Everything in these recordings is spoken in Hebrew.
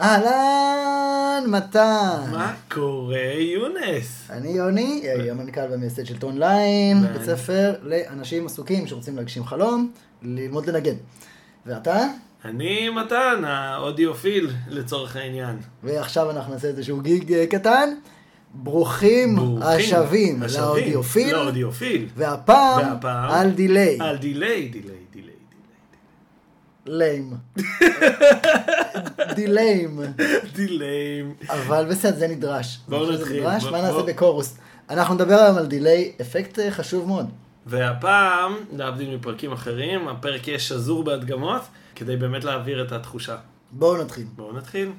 אהלן, מתן. מה קורה, יונס? אני יוני, המנכ"ל והמייסד של Tone Line, בית ספר לאנשים עסוקים שרוצים להגשים חלום, ללמוד לנגן. ואתה? אני מתן, האודיופיל לצורך העניין. ועכשיו אנחנו נעשה איזשהו gig אה, קטן. ברוכים ברוכים השבים השבים לאודיופיל, לאודיופיל. והפעם והפעם על delay. על delay, delay, ליים. דיליים. דיליי. אבל בסדר, זה נדרש. בואו זה נתחיל. נדרש, בוא- מה נעשה. בקורוס? אנחנו נדבר היום על דיליי, אפקט אה, חשוב מאוד. והפעם, להבדיל מפרקים אחרים, הפרק יהיה שזור בהדגמות, כדי באמת להעביר את התחושה. בואו נתחיל. בואו נתחיל.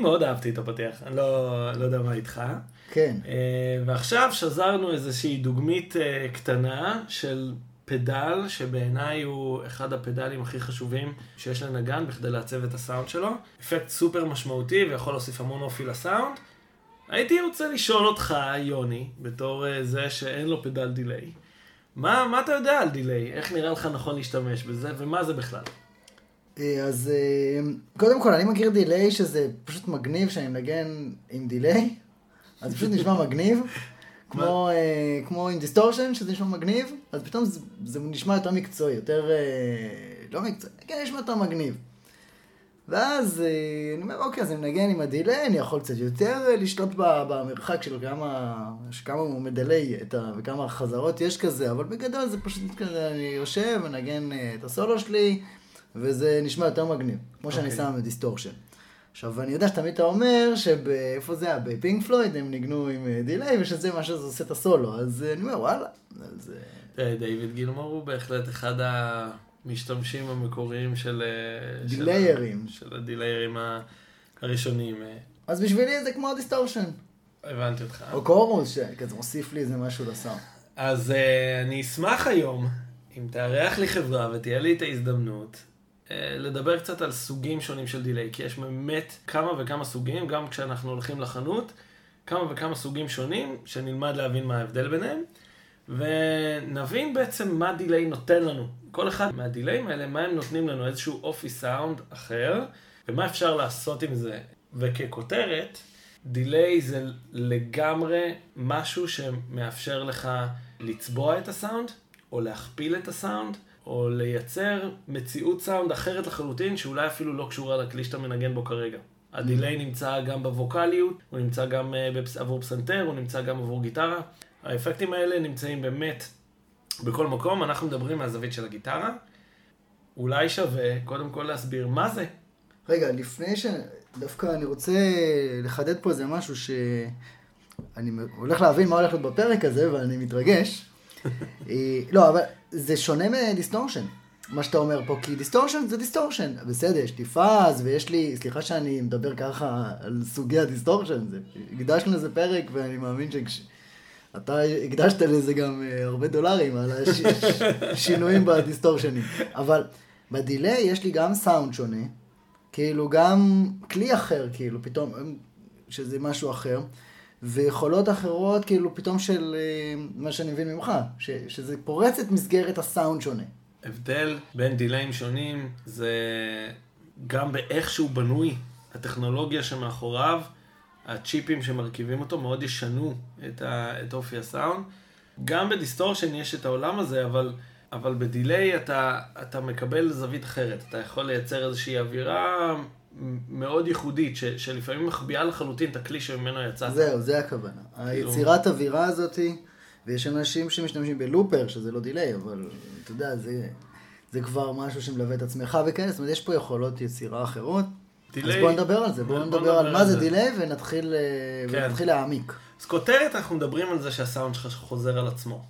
מאוד אהבתי את הפתיח, אני לא, לא יודע מה איתך. כן. אה, ועכשיו שזרנו איזושהי דוגמית אה, קטנה של פדל, שבעיניי הוא אחד הפדלים הכי חשובים שיש לנגן בכדי לעצב את הסאונד שלו. אפקט סופר משמעותי ויכול להוסיף המון אופי לסאונד. הייתי רוצה לשאול אותך, יוני, בתור אה, זה שאין לו פדל delay, מה, מה אתה יודע על delay? איך נראה לך נכון להשתמש בזה, ומה זה בכלל? אה, אז אה, קודם כל, אני מכיר delay שזה פשוט מגניב שאני מנגן עם delay, אז פשוט נשמע מגניב. כמו, אה, כמו עם distortion, שזה נשמע מגניב, אז פתאום זה, זה נשמע יותר מקצועי, יותר... אה, לא מקצועי, כן, נשמע יותר מגניב. ואז אה, אני אומר, אוקיי, אז אני מנגן עם ה delay, אני יכול קצת יותר לשלוט במרחק של כמה, כמה הוא מדליי את ה, וכמה חזרות יש כזה, אבל בגדול זה פשוט כזה, אני יושב, מנגן את הסולו שלי, וזה נשמע יותר מגניב, כמו שאני אוקיי. שם ב distortion. עכשיו, אני יודע שתמיד אתה אומר שבאיפה זה היה? בפינק פלויד הם ניגנו עם אה, delay, ושזה מה שזה עושה את הסולו, אז אה, אני אומר, וואלה, אז... אה, דיוויד גילמור הוא בהחלט אחד המשתמשים המקוריים של... דיליירים. של הדיליירים הראשונים. אז בשבילי זה כמו distortion. הבנתי אותך. או chorus, שכזה מוסיף לי איזה משהו לסאונד. אז אני אשמח היום, אם תארח לי חברה ותהיה לי את ההזדמנות, לדבר קצת על סוגים שונים של דיליי, כי יש באמת כמה וכמה סוגים, גם כשאנחנו הולכים לחנות, כמה וכמה סוגים שונים, שנלמד להבין מה ההבדל ביניהם, ונבין בעצם מה דיליי נותן לנו. כל אחד מהדיליים האלה, מה הם נותנים לנו, איזשהו אופי סאונד אחר, ומה אפשר לעשות עם זה. וככותרת, delay זה לגמרי משהו שמאפשר לך לצבוע את הסאונד, או להכפיל את הסאונד, או לייצר מציאות סאונד אחרת לחלוטין, שאולי אפילו לא קשורה לכלי שאתה מנגן בו כרגע. ה delay נמצא גם בווקאליות, הוא נמצא גם אה, בפס- עבור פסנתר, הוא נמצא גם עבור גיטרה. האפקטים האלה נמצאים באמת בכל מקום, אנחנו מדברים מהזווית של הגיטרה. אולי שווה קודם כל להסביר מה זה. רגע, לפני ש... דווקא אני רוצה לחדד פה איזה משהו ש... אני הולך להבין מה הולך להיות בפרק הזה, ואני מתרגש. אה, לא, אבל זה שונה מ distortion, מה שאתה אומר פה, כי distortion זה distortion. בסדר, יש לי fuzz, ויש לי, סליחה שאני מדבר ככה על סוגי ה distortion, זה, הקדשנו לזה פרק, ואני מאמין שכש... אתה הקדשת לזה גם אה, הרבה דולרים על השינויים בדיסטורשנים. אבל בדיליי יש לי גם סאונד שונה, כאילו גם כלי אחר, כאילו פתאום, שזה משהו אחר, ויכולות אחרות, כאילו פתאום של אה, מה שאני מבין ממך, ש, שזה פורץ את מסגרת הסאונד שונה. הבדל בין דיליים שונים זה גם באיך שהוא בנוי, הטכנולוגיה שמאחוריו הצ'יפים שמרכיבים אותו מאוד ישנו את, ה, את אופי הסאונד. גם ב distortion יש את העולם הזה, אבל, אבל ב delay אתה, אתה מקבל זווית אחרת. אתה יכול לייצר איזושהי אווירה מאוד ייחודית, ש, שלפעמים מחביאה לחלוטין את הכלי שממנו יצאת. זהו, זה הכוונה. כאילו- היצירת אווירה הזאתי, ויש אנשים שמשתמשים ב looper, שזה לא delay, אבל אתה יודע, זה, זה כבר משהו שמלווה את עצמך וכאלה, זאת אומרת, יש פה יכולות יצירה אחרות. אז בואו נדבר על זה, בואו נדבר על מה זה delay ונתחיל, אה, כן. ונתחיל להעמיק. אז כותרת, אנחנו מדברים על זה שהסאונד שלך חוזר על עצמו.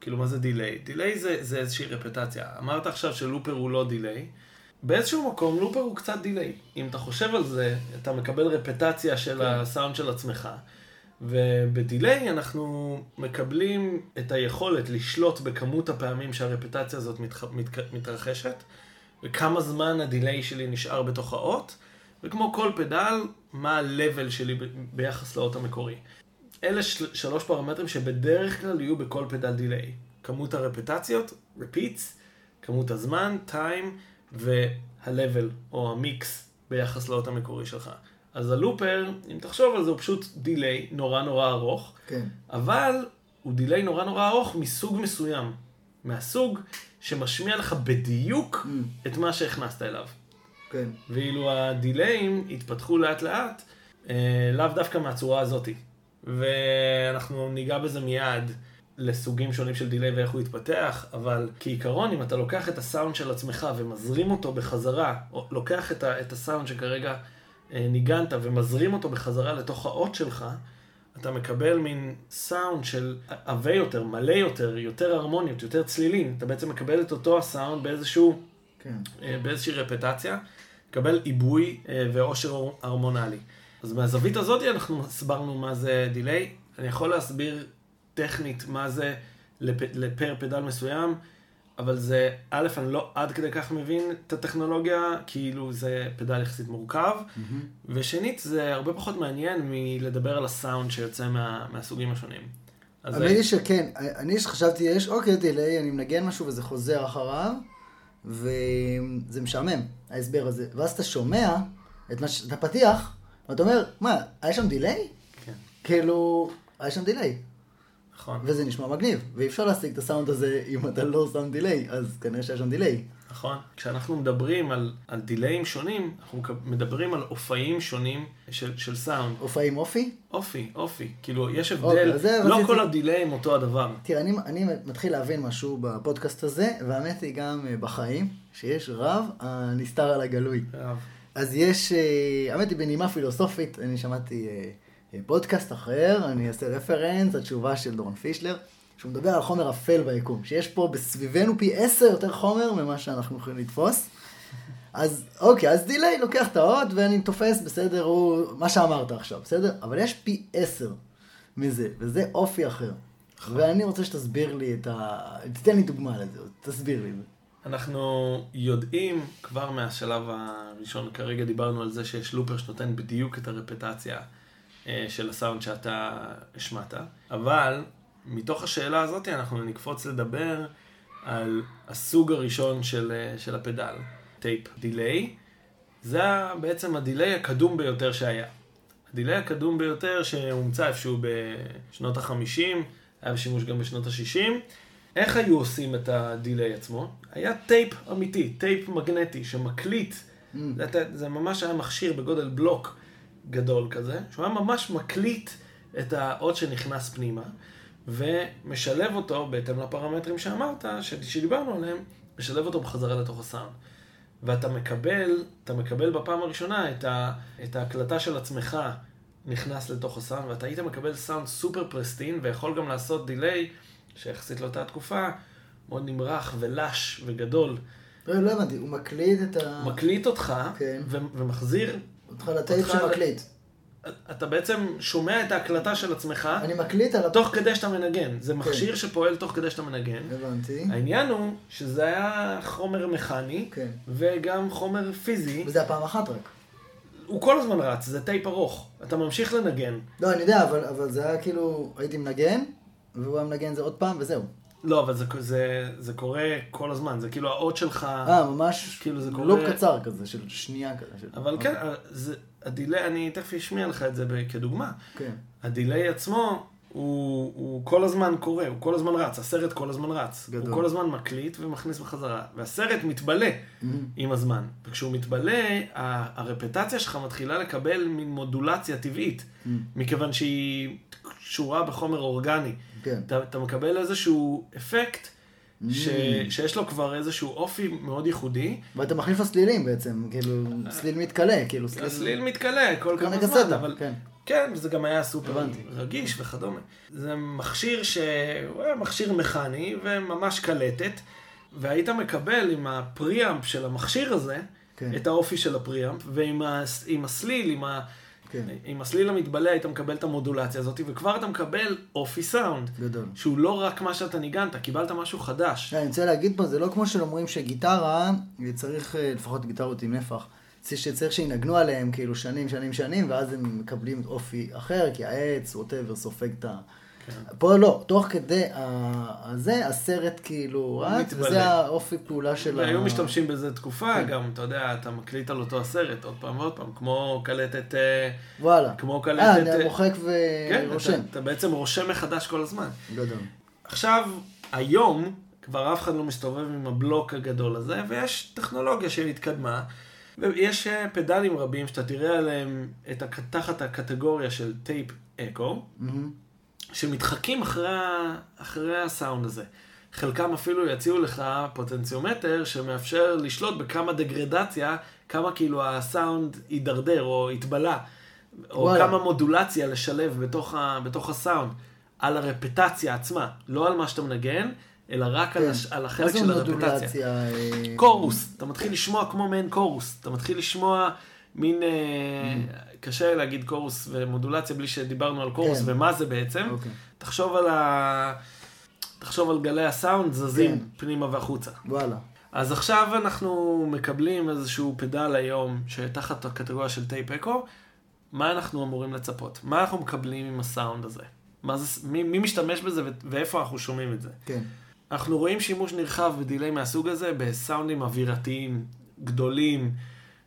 כאילו, מה זה delay? delay זה, זה איזושהי רפטציה. אמרת עכשיו ש looper הוא לא delay. באיזשהו מקום looper הוא קצת delay. אם אתה חושב על זה, אתה מקבל רפטציה של כן. הסאונד של עצמך. וב delay אנחנו מקבלים את היכולת לשלוט בכמות הפעמים שהרפטציה הזאת מתח... מת... מתרחשת, וכמה זמן ה delay שלי נשאר בתוך האות, וכמו כל פדל, מה ה-level שלי ב... ביחס לאות המקורי. אלה של... שלוש פרמטרים שבדרך כלל יהיו בכל פדל delay. כמות הרפטציות, repeats, כמות הזמן, time, וה-level או המיקס ביחס לאות המקורי שלך. אז ה looper, אם תחשוב על זה, הוא פשוט delay נורא נורא ארוך, כן. אבל הוא delay נורא נורא ארוך מסוג מסוים. מהסוג שמשמיע לך בדיוק Mm. את מה שהכנסת אליו. כן. ואילו הדיליים התפתחו לאט לאט, אה, לאו דווקא מהצורה הזאתי. ואנחנו ניגע בזה מיד לסוגים שונים של delay ואיך הוא התפתח, אבל כעיקרון, אם אתה לוקח את הסאונד של עצמך ומזרים אותו בחזרה, או לוקח את, ה, את הסאונד שכרגע אה, ניגנת ומזרים אותו בחזרה לתוך האות שלך, אתה מקבל מין סאונד של עבה יותר, מלא יותר, יותר הרמוניות, יותר צלילים. אתה בעצם מקבל את אותו הסאונד באיזשהו כן. אה, באיזושהי רפטציה, קבל עיבוי אה, ועושר הרמונלי. אז מהזווית הזאת אנחנו הסברנו מה זה דיליי. אני יכול להסביר טכנית מה זה לפ... לפר פדל מסוים, אבל זה, א', אני לא עד כדי כך מבין את הטכנולוגיה, כאילו זה פדל יחסית מורכב, ושנית, זה הרבה פחות מעניין מלדבר על הסאונד שיוצא מה... מהסוגים השונים. האמת היא שכן, אני חשבתי, יש, אוקיי, דיליי, אני מנגן משהו וזה חוזר אחריו, וזה משעמם, ההסבר הזה. ואז אתה שומע את, מה ש... את הפתיח, ואתה אומר, מה, היה שם delay? כן, כאילו, היה שם delay. נכון. וזה נשמע מגניב, ואי אפשר להשיג את הסאונד הזה אם אתה לא שם delay, אז כנראה שהיה שם דיליי. נכון. כשאנחנו מדברים על, על דיליים שונים, אנחנו מדברים על אופאים שונים של, של סאונד. עם אופי? אופי, אופי. כאילו, יש אוקיי, הבדל, זה לא רציתי- כל הדיליים אותו הדבר. תראה, אני, אני מתחיל להבין משהו בפודקאסט הזה, והאמת היא גם אה, בחיים, שיש רב הנסתר על הגלוי. אז יש, אה, האמת היא בנימה פילוסופית, אני שמעתי פודקאסט אחר, אני אעשה רפרנס, התשובה של דורון פישלר, שהוא מדבר על חומר אפל ביקום, שיש פה בסביבנו פי עשר יותר חומר ממה שאנחנו יכולים לתפוס. אז אוקיי, אז דיליי לוקח את האות ואני תופס, בסדר, הוא מה שאמרת עכשיו, בסדר? אבל יש פי עשר מזה, וזה אופי אחר. ואני רוצה שתסביר לי את ה... תתן לי דוגמה לזה, תסביר לי. אנחנו יודעים כבר מהשלב הראשון, כרגע דיברנו על זה שיש looper שנותן בדיוק את הרפטציה של הסאונד שאתה השמעת, אבל מתוך השאלה הזאת אנחנו נקפוץ לדבר על הסוג הראשון של, אה, של הפדל, tape delay. זה בעצם ה delay הקדום ביותר שהיה. ה delay הקדום ביותר שהומצא איפשהו בשנות ה-50, היה בשימוש גם בשנות ה-60. איך היו עושים את ה delay עצמו? היה טייפ אמיתי, טייפ מגנטי שמקליט, Mm. זה, זה ממש היה מכשיר בגודל בלוק גדול כזה, שהוא היה ממש מקליט את האות שנכנס פנימה, ומשלב אותו בהתאם לפרמטרים שאמרת, שדיברנו עליהם, משלב אותו בחזרה לתוך הסאונד. ואתה מקבל, אתה מקבל בפעם הראשונה את, ה, את ההקלטה של עצמך נכנס לתוך הסאונד, ואתה היית מקבל סאונד סופר pristine, ויכול גם לעשות delay, שיחסית לאותה תקופה, מאוד נמרח ו lush וגדול. לא, לא הבנתי, הוא מקליט את ה... מקליט אותך, כן. ו- ומחזיר, אותך לטייפ שמקליט. אתה בעצם שומע את ההקלטה של עצמך, אני מקליט על... תוך כדי שאתה מנגן. זה מכשיר שפועל תוך כדי שאתה מנגן. הבנתי. העניין הוא שזה היה חומר מכני, כן. וגם חומר פיזי. וזה הפעם אחת רק. הוא כל הזמן רץ, זה טייפ ארוך. אתה ממשיך לנגן. לא, אני יודע, אבל, אבל זה היה כאילו, הייתי מנגן, והוא היה מנגן זה עוד פעם, וזהו. לא, אבל זה, זה, זה קורה כל הזמן, זה כאילו האות שלך... אה, ממש כאילו זה loop קורה- קצר כזה, של שנייה כזה. של- אבל אוקיי. כן, זה, ה delay, אני תכף אשמיע לך את זה כדוגמה. כן. הדיליי עצמו, הוא, הוא כל הזמן קורה, הוא כל הזמן רץ, הסרט כל הזמן רץ. גדול. הוא כל הזמן מקליט ומכניס בחזרה, והסרט מתבלה Mhm. עם הזמן. וכשהוא מתבלה, הרפטציה שלך מתחילה לקבל מין מודולציה טבעית, Mhm. מכיוון שהיא קשורה בחומר אורגני. כן. אתה, אתה מקבל איזשהו אפקט ש, Mm. שיש לו כבר איזשהו אופי מאוד ייחודי. ואתה מחליף לסלילים בעצם, כאילו, סליל מתכלה, כאילו, סליל... הסליל מתכלה כל כמה זמן, אבל כן. כן, וזה גם היה סופר הבנתי. רגיש וכדומה. זה מכשיר שהוא היה מכשיר מכני וממש קלטת, והיית מקבל עם ה preamp של המכשיר הזה, כן. את האופי של ה preamp, ועם הס- עם הסליל, עם, ה, כן. עם הסליל המתבלה היית מקבל את המודולציה הזאת, וכבר אתה מקבל אופי סאונד, גדול. שהוא לא רק מה שאתה ניגנת, קיבלת משהו חדש. אני רוצה להגיד פה, זה לא כמו שאומרים שגיטרה, צריך, אה, לפחות גיטרות עם נפח, זה שצריך שינגנו עליהם כאילו שנים, שנים, שנים, ואז הם מקבלים אופי אחר, כי העץ, whatever, סופג את ה... כן. פה לא, תוך כדי הזה, הסרט כאילו רץ. וזה האופי פעולה של ה... והיו משתמשים בזה תקופה, כן. גם, אתה יודע, אתה מקליט על אותו הסרט עוד פעם ועוד פעם, כמו קלטת, אה, וואלה. כמו קלטת... אה, אני אה, מוחק כן, ורושם. אתה, אתה בעצם רושם מחדש כל הזמן. גדול. עכשיו, היום, כבר אף אחד לא מסתובב עם הבלוק הגדול הזה, ויש טכנולוגיה שהתקדמה, ויש אה, פדלים רבים שאתה תראה עליהם את הק... תחת הקטגוריה של טייפ אקו, מהמם. שמתחקים אחרי, אחרי הסאונד הזה. חלקם אפילו יציעו לך פוטנציומטר שמאפשר לשלוט בכמה דגרדציה, כמה כאילו הסאונד יידרדר או יתבלע, או וואלה. כמה מודולציה לשלב בתוך, ה, בתוך הסאונד, על הרפטציה עצמה, לא על מה שאתה מנגן, אלא רק על, כן. הש, על החלק של הרפטציה. אה, קורוס, אתה מתחיל לשמוע כמו מעין קורוס, אתה מתחיל לשמוע מין, אה, קשה להגיד chorus ומודולציה בלי שדיברנו על chorus כן. ומה זה בעצם. אוקיי. תחשוב על ה... תחשוב על גלי הסאונד זזים כן. פנימה והחוצה. וואלה. אז עכשיו אנחנו מקבלים איזשהו פדל היום שתחת הקטגוריה של tape echo, מה אנחנו אמורים לצפות? מה אנחנו מקבלים עם הסאונד הזה? מה זה, מי, מי משתמש בזה ו- ואיפה אנחנו שומעים את זה? כן. אנחנו רואים שימוש נרחב בדיליי מהסוג הזה בסאונדים אווירתיים גדולים,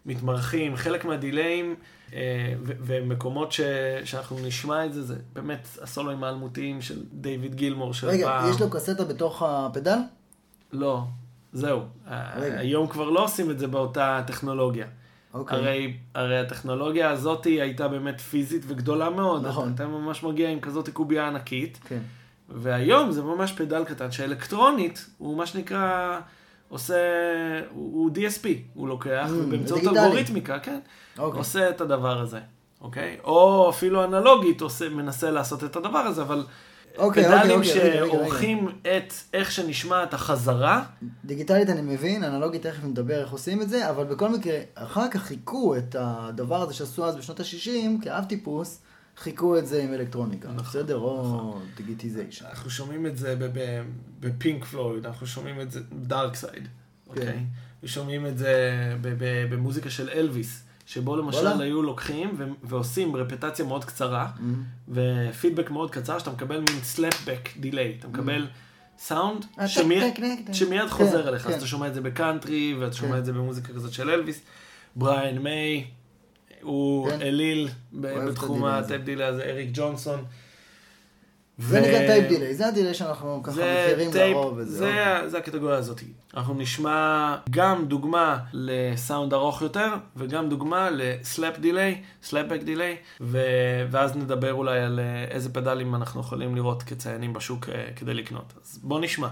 מתמרחים, חלק מהדיליים אה, ו- ומקומות ש- שאנחנו נשמע את זה, זה באמת הסולואים האלמותיים של דיוויד גילמור של רגע, פעם. יש לו קסטה בתוך הפדל? לא, זהו. רגע. היום כבר לא עושים את זה באותה טכנולוגיה. אוקיי. הרי, הרי הטכנולוגיה הזאת הייתה באמת פיזית וגדולה מאוד. נכון. אתה ממש מגיע עם כזאת קובייה ענקית. כן. והיום זה ממש פדל קטן שאלקטרונית, הוא מה שנקרא, עושה, הוא, הוא DSP, הוא לוקח, Mm, ובאמצעות. אלגוריתמיקה, כן, אוקיי. עושה את הדבר הזה, אוקיי? או אפילו אנלוגית עושה, מנסה לעשות את הדבר הזה, אבל אוקיי, פדלים אוקיי, אוקיי. שעורכים את איך שנשמע את החזרה, דיגיטלית אני מבין, אנלוגית תכף נדבר איך עושים את זה, אבל בכל מקרה, אחר כך חיכו את הדבר הזה שעשו אז בשנות ה-60, כאב טיפוס, חיכו את זה עם אלקטרוניקה, נכון, בסדר? או דיגיטיזיישן. אנחנו שומעים את זה בפינק פלויד, אנחנו שומעים את זה ב Dark Side, אוקיי? כן. ושומעים את זה במוזיקה של אלוויס, שבו למשל וואלה. היו לוקחים ו- ועושים רפטציה מאוד קצרה, ופידבק מאוד קצר, שאתה מקבל מין slapback delay, אתה מקבל סאונד אה, שמיד, טק. שמיד כן, חוזר אליך, אז כן. אתה שומע את זה בקאנטרי, ואתה שומע כן. את זה במוזיקה כזאת של אלוויס. בריאן מיי, הוא כן. אליל בתחום. ה tape delay הזה, אריק ג'ונסון. זה ו- נקרא tape delay, זה ה delay שאנחנו ככה זה מכירים טייפ, לרוב וזה. זה, זה הקטגוריה הזאת. אנחנו נשמע גם דוגמה לסאונד ארוך יותר, וגם דוגמה ל slap delay, slapback delay, ואז נדבר אולי על אה, איזה פדלים אנחנו יכולים לראות כמצוינים בשוק אה, כדי לקנות. אז בוא נשמע.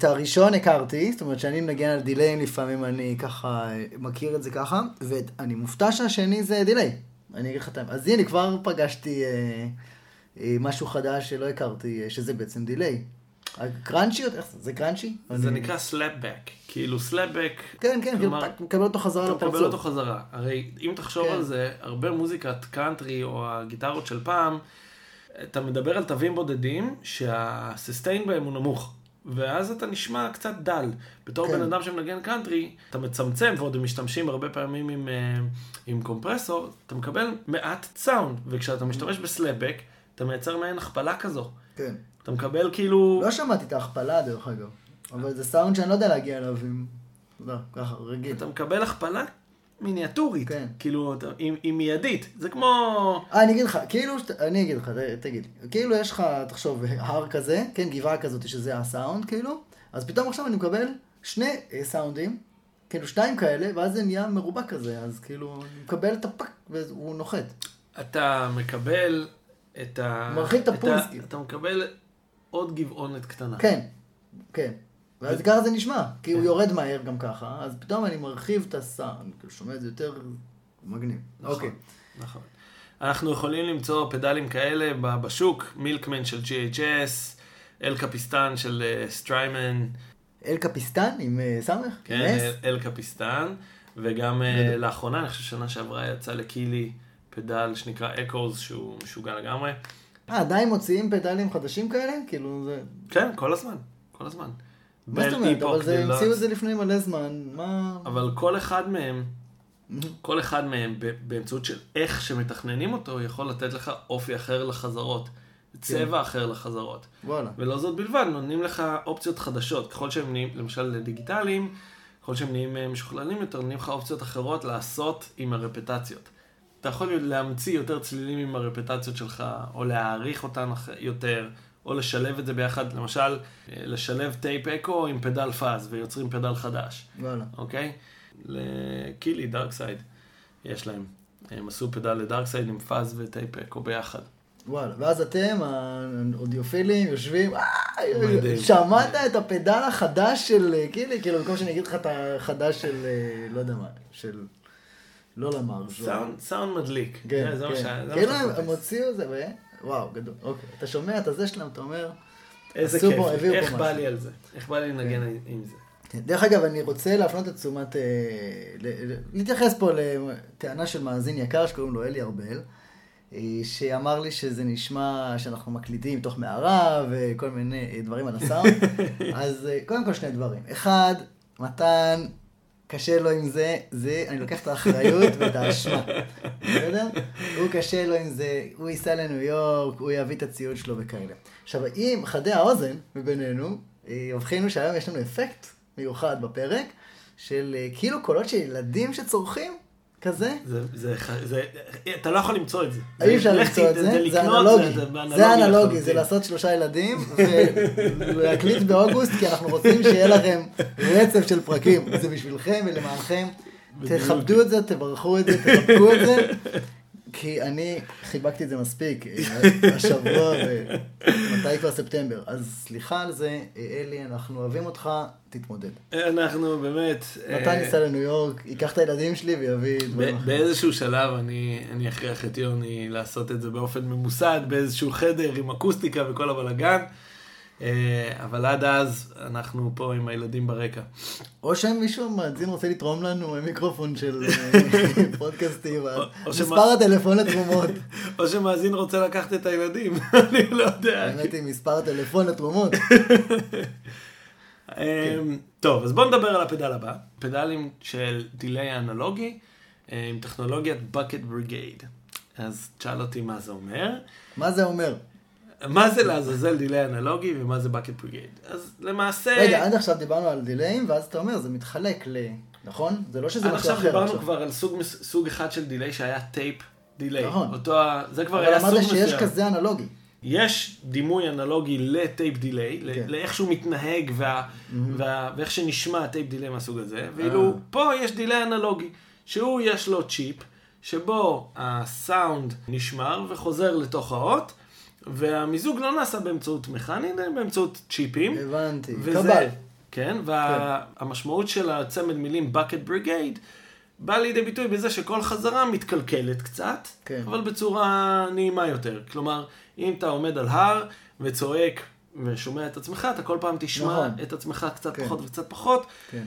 את הראשון הכרתי, זאת אומרת שאני מנגן על דיליים לפעמים, אני ככה מכיר את זה ככה, ואני מופתע שהשני זה delay. אני אגיד לך את האמת. אז הנה, כבר פגשתי אה, אה, משהו חדש שלא הכרתי, אה, שזה בעצם delay. crunchy? איך זה? זה crunchy? זה אני- נקרא slapback. כאילו slapback, כן, כן, כאילו, כלומר, טק, מקבל אותו חזרה אתה מקבל לפרצוף. אותו חזרה. הרי אם תחשוב כן. על זה, הרבה מוזיקת קאנטרי או הגיטרות של פעם, אתה מדבר על תווים בודדים שה sustain בהם הוא נמוך. ואז אתה נשמע קצת דל. בתור כן. בן אדם שמנגן קאנטרי, אתה מצמצם, ועוד הם משתמשים הרבה פעמים עם, אה, עם קומפרסור, אתה מקבל מעט סאונד. וכשאתה משתמש ב slapback, אתה מייצר מעין הכפלה כזו. כן. אתה מקבל כאילו... לא שמעתי את ההכפלה דרך אגב, אבל זה סאונד שאני לא יודע להגיע אליו עם... לא, ככה, רגיל. אתה מקבל הכפלה מיניאטורית. כן. כאילו, היא, היא מיידית. זה כמו... אה, אני אגיד לך, כאילו, אני אגיד לך, תגיד, כאילו יש לך, תחשוב, הר כזה, כן, גבעה כזאת שזה הסאונד, כאילו, אז פתאום עכשיו אני מקבל שני אה, סאונדים, כאילו שניים כאלה, ואז זה נהיה מרובע כזה, אז כאילו, אני מקבל את הפאק, והוא נוחת. אתה מקבל את ה... מרחיב את הפולס, כאילו. אתה מקבל עוד גבעונת קטנה. כן, כן. ואז ככה זה נשמע, כי הוא יורד מהר גם ככה, אז פתאום אני מרחיב את הסאונד, כאילו שומע את זה יותר מגניב. אוקיי. נכון. אנחנו יכולים למצוא פדלים כאלה בשוק, Milkman של JHS, El Capistan של אה, Strymon, El Capistan עם אה, סמך? כן? El Capistan, וגם אה. לאחרונה, אני חושב שנה שעברה יצא ל Keeley פדל שנקרא ECCOS, שהוא משוגע לגמרי. אה, עדיין מוציאים פדלים חדשים כאלה? כאילו זה... כן, כל הזמן, כל הזמן. מה זאת אומרת? אבל זה. המציאו את זה לפני מלא זמן, מה... אבל כל אחד מהם, כל אחד מהם באמצעות של איך שמתכננים אותו, יכול לתת לך אופי אחר לחזרות, צבע אחר לחזרות. וואלה. ולא זאת בלבד, נותנים לך אופציות חדשות. ככל שהם נהיים, למשל דיגיטליים, ככל שהם נהיים אה, משוכללים יותר, נותנים לך אופציות אחרות לעשות עם הרפטציות. אתה יכול להמציא יותר צלילים עם הרפטציות שלך, או להעריך אותן יותר, או לשלב את זה ביחד, למשל, לשלב tape echo עם פדל fuzz, ויוצרים פדל חדש. וואלה. אוקיי? ל Keeley, Dark Side, יש להם. הם עשו פדל ל Dark Side עם fuzz ו tape echo ביחד. וואלה. ואז אתם, האודיופילים, יושבים, "אה. שמעת את הפדל החדש של אה, Keeley? כאילו, במקום שאני אגיד לך את החדש של, אה, לא יודע מה, של... לא למר. סאונד, מדליק. כן, כן. כאילו. הם הוציאו זה, ו... וואו, גדול. אוקיי. אתה שומע את הזה שלהם, אתה אומר... איזה כיף, פה, איך בא. לי על זה? איך בא לי לנגן עם זה? כן. דרך אגב, אני רוצה להפנות את תשומת, אה, ל- להתייחס פה לטענה של מאזין יקר שקוראים לו אלי ארבל, אה, שאמר לי שזה נשמע שאנחנו מקליטים תוך מערה וכל מיני אה, דברים על הסאונד. אז אה, קודם כל שני דברים. אחד, מתן, קשה לו עם זה, זה, אני לוקח את האחריות ואת האשמה. בסדר? הוא קשה לו עם זה, הוא ייסע לניו יורק, הוא יביא את הציוד שלו וכאלה. עכשיו, אם חדי האוזן מבינינו, אה, יבחינו שהיום יש לנו אפקט מיוחד בפרק, של אה, כאילו קולות של ילדים שצורכים, כזה. זה, זה, ח- זה, אתה לא יכול למצוא את זה. אי אפשר למצוא את ת- זה, זה לקנות, אנלוגי. זה זה אנלוגי, זה. לעשות שלושה ילדים ולהקליט באוגוסט, כי אנחנו רוצים שיהיה לכם רצף של פרקים. זה בשבילכם ולמענכם. תכבדו את זה, תברכו את זה, תחבקו את זה. כי אני חיבקתי את זה מספיק אה, השבוע, ומתי כבר ספטמבר. אז סליחה על זה, אה, אלי, אנחנו אוהבים אותך, תתמודד. אנחנו באמת... מתן אה, ייסע לניו יורק, ייקח את הילדים שלי ויביא דברים אחרים. באיזשהו שלב אני, אני אכריח את יוני לעשות את זה באופן ממוסד, באיזשהו חדר עם אקוסטיקה וכל הבלאגן. אה, אבל עד אז אנחנו פה עם הילדים ברקע. או שמישהו מאזין רוצה לתרום לנו מיקרופון של אה, פודקאסטים, מספר הטלפון לתרומות. או שמאזין רוצה לקחת את הילדים, אני לא יודע. האמת היא מספר הטלפון לתרומות. אמ, טוב, אז בואו נדבר על הפדל הבא. פדלים של דיליי אנלוגי אה, עם טכנולוגיית bucket brigade. אז תשאל אותי מה זה אומר. מה זה אומר? מה זה לעזאזל delay אנלוגי ומה זה bucket brigade? אז למעשה... רגע, עד עכשיו דיברנו על דיליים, ואז אתה אומר, זה מתחלק ל... נכון? זה לא שזה עד משהו עכשיו אחר דיברנו עכשיו. כבר על סוג, סוג אחד של delay שהיה tape delay. נכון. אותו, זה כבר אבל היה סוג אמרת מסוים. שיש כזה אנלוגי. יש דימוי אנלוגי ל tape delay, כן. לאיך שהוא מתנהג וה, וה, ואיך שנשמע tape delay מהסוג הזה, ואילו אה. פה יש delay אנלוגי, שהוא יש לו צ'יפ, שבו הסאונד נשמר וחוזר לתוך האות, והמיזוג לא נעשה באמצעות מכני, אלא באמצעות צ'יפים. הבנתי. וזה, קבל. כן, והמשמעות של הצמד מילים bucket brigade בא לידי ביטוי בזה שכל חזרה מתקלקלת קצת, כן. אבל בצורה נעימה יותר. כלומר, אם אתה עומד על הר וצועק ושומע את עצמך, אתה כל פעם תשמע נכון. את עצמך קצת כן. פחות וקצת פחות. כן.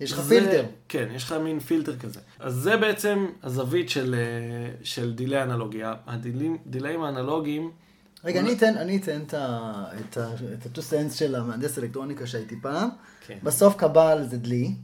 יש לך זה- פילטר. כן, יש לך מין פילטר כזה. אז זה בעצם הזווית של, אה, של דילי אנלוגיה. הדילים- דיליים האנלוגיים, רגע, אני אתן, אני אתן את ה- את ה- את ה-two cents של המהנדס אלקטרוניקה שהייתי פעם. כן. בסוף קבל זה דלי,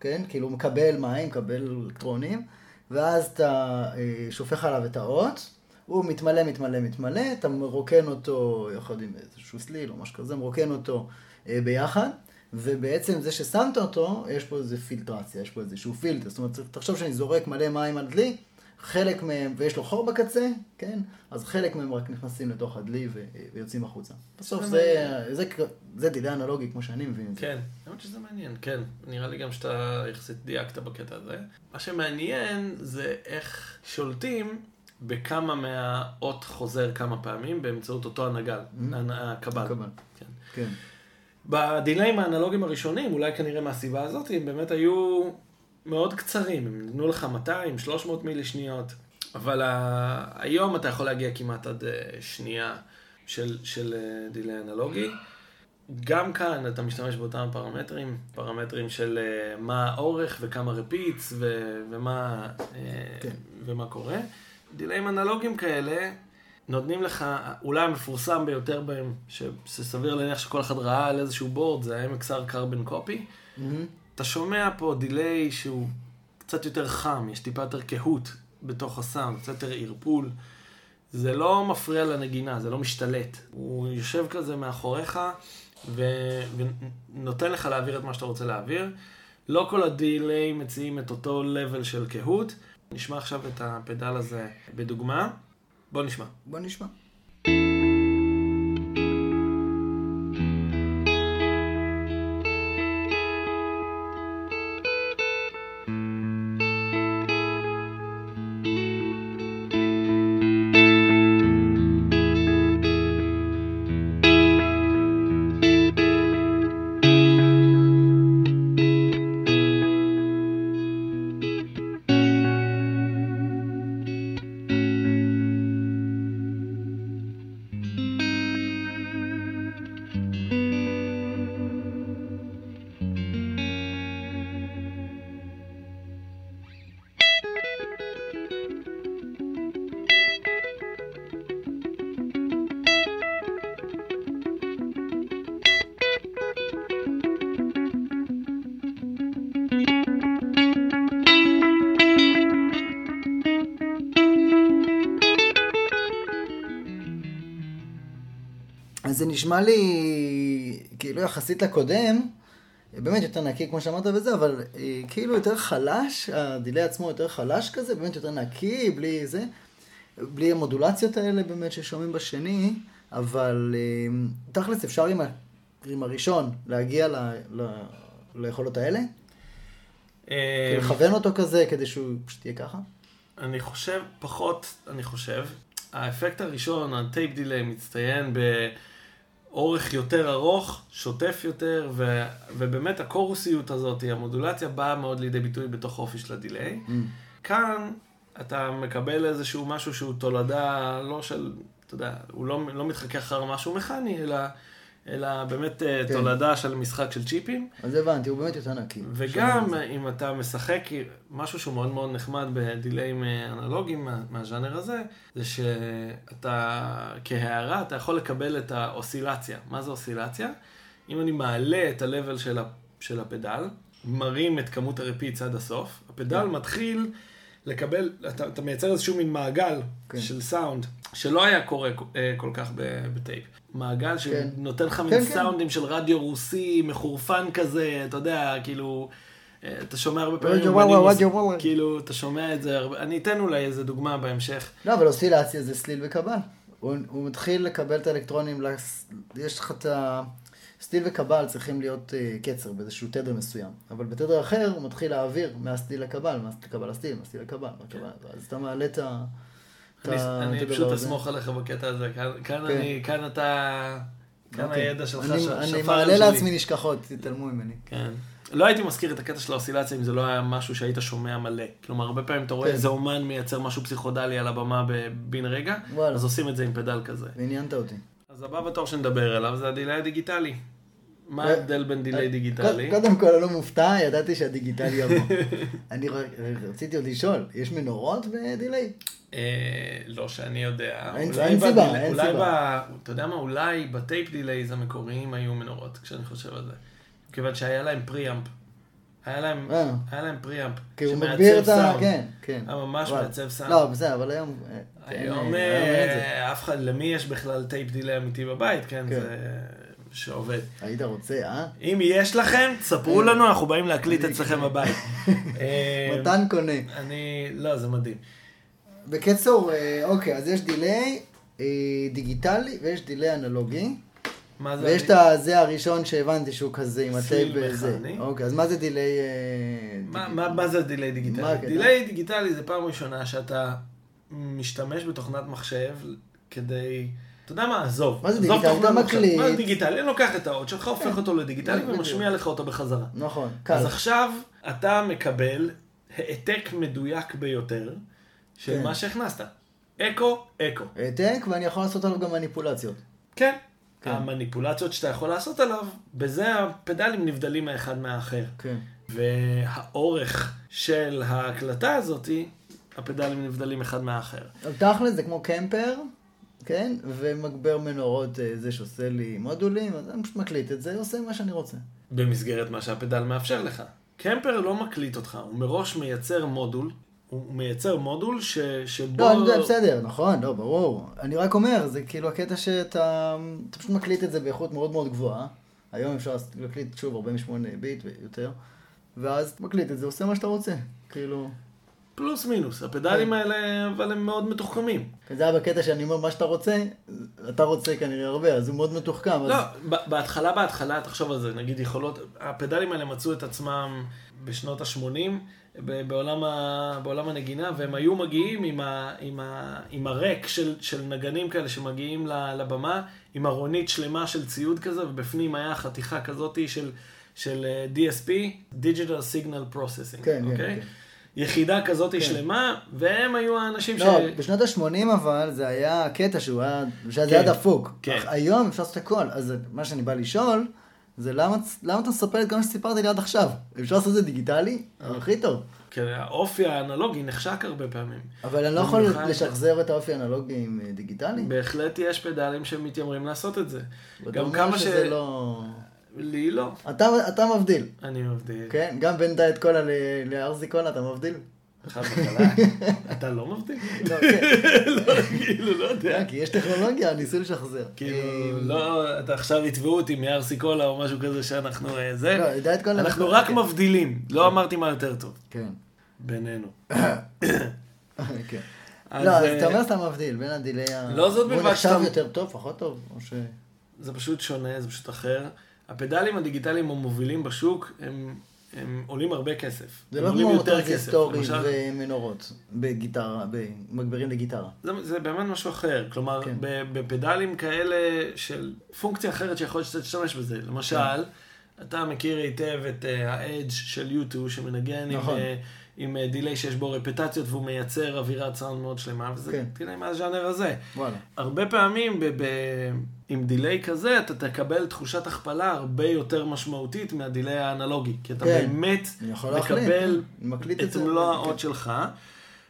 כן? כאילו מקבל מים, מקבל אלקטרונים, ואז אתה אה, שופך עליו את האות, הוא מתמלא, מתמלא, מתמלא, אתה מרוקן אותו יחד עם איזשהו סליל או משהו כזה, מרוקן אותו אה, ביחד, ובעצם זה ששמת אותו, יש פה איזה פילטרציה, יש פה איזשהו פילטר. זאת אומרת, תחשוב שאני זורק מלא מים על דלי, חלק מהם, ויש לו חור בקצה, כן? אז חלק מהם רק נכנסים לתוך הדלי ו- ויוצאים החוצה. בסוף זה זה, זה, זה, זה דילי אנלוגי כמו שאני מבין את זה. כן, האמת שזה מעניין, כן. נראה לי גם שאתה יחסית דייקת בקטע הזה. מה שמעניין זה איך שולטים בכמה מהאות חוזר כמה פעמים באמצעות אותו הנגל, הנ- הקבל. הקבל. כן. כן. בדיליים האנלוגיים הראשונים, אולי כנראה מהסיבה הזאת, הם באמת היו מאוד קצרים, הם נתנו לך 200, 300 מילי שניות, אבל ה... היום אתה יכול להגיע כמעט עד אה, שנייה של, של אה, דיליי אנלוגי. גם כאן אתה משתמש באותם פרמטרים, פרמטרים של אה, מה האורך וכמה רפיץ ו- ומה, אה, כן. ומה קורה. דיליים אנלוגיים כאלה נותנים לך, אולי המפורסם ביותר בהם, שסביר להניח שכל אחד ראה על איזשהו board, זה ה-MXR Carbon Copy. מהמם. אתה שומע פה delay שהוא קצת יותר חם, יש טיפה יותר קהות בתוך הסאונד, קצת יותר ערפול. זה לא מפריע לנגינה, זה לא משתלט. הוא יושב כזה מאחוריך ו... ונותן לך להעביר את מה שאתה רוצה להעביר. לא כל ה delay מציעים את אותו level של קהות. נשמע עכשיו את הפדל הזה בדוגמה. בוא נשמע. בוא נשמע. נשמע לי, כאילו יחסית לקודם, באמת יותר נקי כמו שאמרת וזה, אבל אה, כאילו יותר חלש, הדיליי עצמו יותר חלש כזה, באמת יותר נקי, בלי זה, בלי המודולציות האלה באמת ששומעים בשני, אבל אה, תכלס אפשר עם, ה, עם הראשון להגיע ל, ל, ליכולות האלה? כאילו, לכוון אותו כזה כדי שהוא פשוט יהיה ככה? אני חושב, פחות, אני חושב. האפקט הראשון, ה tape delay, מצטיין באורך יותר ארוך, שוטף יותר, ו, ובאמת הקורוסיות הזאת, המודולציה, באה מאוד לידי ביטוי בתוך האופי של ה delay. אמ. כאן אתה מקבל איזשהו משהו שהוא תולדה לא של, אתה יודע, הוא לא, לא מתחכך אחר משהו מכני, אלא, אלא באמת כן. כן. תולדה של משחק של צ'יפים. אז הבנתי, הוא באמת יותר נקי. וגם זה. אם אתה משחק, משהו שהוא מאוד מאוד נחמד בדיליים אה, אנלוגיים מה- מהז'אנר הזה, זה שאתה, כהערה, אתה יכול לקבל את האוסילציה. מה זה אוסילציה? אם אני מעלה את ה-level של, של הפדל, מרים את כמות הרפיץ עד הסוף, הפדל כן. מתחיל לקבל, אתה, אתה מייצר איזשהו מין מעגל כן. של סאונד, שלא היה קורה אה, כל כך בטייפ. מעגל כן. שנותן לך מין כן, כן. סאונדים של רדיו רוסי, מחורפן כזה, אתה יודע, כאילו, אה, אתה שומע הרבה פעמים, רדיו וואלה, רדיו וואלה. כאילו, אתה שומע את זה הרבה, אני אתן אולי איזה דוגמה בהמשך. לא, אבל אוסילציה זה סליל וקבל. הוא, הוא מתחיל לקבל את האלקטרונים, לס... יש לך את ה... סליל וקבל צריכים להיות uh, קצר באיזשהו תדר מסוים. אבל בתדר אחר הוא מתחיל להעביר מהסליל לקבל, מהסליל לקבל לסליל, מהסליל לקבל, מהקבל. אז אתה מעלה את ה... אני- אני פשוט. אסמוך עליך בקטע הזה. כאן- כן. אני, אתה, כאן. הידע שלך אני- אני שפר מעלה על שלי. לעצמי נשכחות, תתעלמו ממני. כן. לא הייתי מזכיר את הקטע של האוסילציה אם זה לא היה משהו שהיית שומע מלא. כלומר, הרבה פעמים אתה רואה כן. איזה אומן מייצר משהו פסיכודלי על הבמה בן רגע. אז עושים את זה עם פדל כזה. ועניינת אותי. אז הבא בתור שנדבר עליו זה ה delay הדיגיטלי. מה אה, ההבדל בין delay דיגיטלי? קוד- קודם כל, אני לא מופתע, ידעתי שהדיגיטלי יבוא. אני רציתי עוד לשאול, יש מנורות ב delay? אה, לא שאני יודע. אין- אולי אין סיבה, אין אולי סיבה. ב... אתה יודע מה? אולי ב tape delays המקוריים היו מנורות, כשאני חושב על זה. כיוון שהיה להם preamp. היה להם, אה. היה להם preamp. כי הוא מגביר את ה... כן, כן. היה ממש. מעצב סאונד. לא, בסדר, אבל היום... אה, היום זה. אה, אף אחד, למי יש בכלל tape delay אמיתי בבית, כן? כן. זה שעובד. היית רוצה, אה? אם יש לכם, תספרו לנו, אנחנו באים להקליט אצלכם בבית. מתן קונה. אני, לא, זה מדהים. בקיצור, אה, אוקיי, אז יש delay אה, דיגיטלי ויש delay אנלוגי. מה זה? ויש את הזה הראשון שהבנתי שהוא כזה עם הטייפ וזה. אוקיי, אז מה זה delay... אה, מה, מה, מה זה delay דיגיטלי? delay דיגיטלי זה פעם ראשונה שאתה משתמש בתוכנת מחשב כדי... אתה יודע מה? עזוב. מה זה עזוב דיגיטלי? אתה. מקליט. מה זה דיגיטלי? אני לוקח את האות שלך, הופך כן. אותו לדיגיטלי. ומשמיע לך אותו בחזרה. נכון, קל. אז עכשיו אתה מקבל העתק מדויק ביותר של כן. מה שהכנסת. אקו, אקו. העתק, ואני יכול לעשות עליו גם מניפולציות. כן. כן. המניפולציות שאתה יכול לעשות עליו, בזה הפדלים נבדלים האחד מהאחר. כן. והאורך של ההקלטה הזאתי, הפדלים נבדלים אחד מהאחר. תכל'ס זה כמו קמפר, כן? ומגבר מנורות אה, זה שעושה לי מודולים, אז אני פשוט מקליט את זה, עושה מה שאני רוצה. במסגרת מה שהפדל מאפשר לך. קמפר לא מקליט אותך, הוא מראש מייצר מודול, הוא מייצר מודול ש, שבו... לא, אני יודע, בסדר, נכון, לא, ברור. אני רק אומר, זה כאילו הקטע שאתה אתה פשוט מקליט את זה באיכות מאוד מאוד גבוהה. היום אפשר להקליט שוב 48 ביט ויותר, ואז מקליט את זה, עושה מה שאתה רוצה. כאילו, פלוס מינוס, הפדלים האלה, אבל הם מאוד מתוחכמים. זה היה בקטע שאני אומר מה שאתה רוצה, אתה רוצה כנראה הרבה, אז הוא מאוד מתוחכם. אז... לא, ב- בהתחלה, בהתחלה, תחשוב על זה, נגיד יכולות, הפדלים האלה מצאו את עצמם בשנות ה-80 בעולם, ה, בעולם הנגינה, והם היו מגיעים עם, ה, עם, ה, עם הרק של, של נגנים כאלה שמגיעים לבמה, עם ארונית שלמה של ציוד כזה, ובפנים היה חתיכה כזאת של, של אה, DSP, Digital Signal Processing, כן, כן, אוקיי? כן. יחידה כזאת כן. שלמה, והם היו האנשים לא, בשנות ה-80 אבל זה היה קטע שהוא היה, שזה כן, היה דפוק. כן. אך היום אפשר לעשות הכל, אז מה שאני בא לשאול, זה למה, למה אתה מספר את כל מה שסיפרתי לי עד עכשיו? אפשר לעשות את זה דיגיטלי? הכי טוב. כן, האופי האנלוגי נחשק הרבה פעמים. אבל אני לא יכול לשחזר את האופי האנלוגי עם אה, דיגיטלי? בהחלט יש פדלים שמתיימרים לעשות את זה. גם כמה ש... שזה לא... לי לא. אתה, אתה מבדיל, אני מבדיל. כן? גם בין דיאט קולה ל- לארזי קולה אתה מבדיל? חד וחלק. אתה לא מבדיל? לא, כן. לא, כאילו, לא יודע. אה, כי יש טכנולוגיה, ניסו לשחזר. כאילו, אה, לא, אתה עכשיו יתבעו אותי מ RC קולה או משהו כזה שאנחנו אה, זה. לא, דיאט קולה... אנחנו רק מבדילים, לא אמרתי מה יותר טוב. כן. בינינו. כן. לא, אז אתה אומר שאתה מבדיל בין ה delay ה... לא זאת בלבד הוא נחשב יותר טוב, פחות טוב? או ש... זה פשוט שונה, זה פשוט אחר. הפדלים הדיגיטליים המובילים בשוק, הם, הם עולים הרבה כסף. זה לא כמו יותר כסף. טרנזיסטורים למשל, ומנורות בגיטרה, במגברים לגיטרה. זה, זה באמת משהו אחר. כלומר, כן. בפדלים כאלה של פונקציה אחרת שיכול להיות שאתה תשתמש בזה. למשל, כן. אתה מכיר היטב את אה, ה-Edge של U2 שמנגן נכון. עם, אה, עם אה, delay שיש בו רפטציות והוא מייצר אווירת סאונד מאוד שלמה, וזה כן. delay מהז'אנר הזה. וואלה. הרבה פעמים ב- ב- עם delay כזה אתה תקבל תחושת הכפלה הרבה יותר משמעותית מה delay האנלוגי, כי אתה כן. באמת להחליט, מקבל כן. מקליט את. מלוא כן. האות שלך,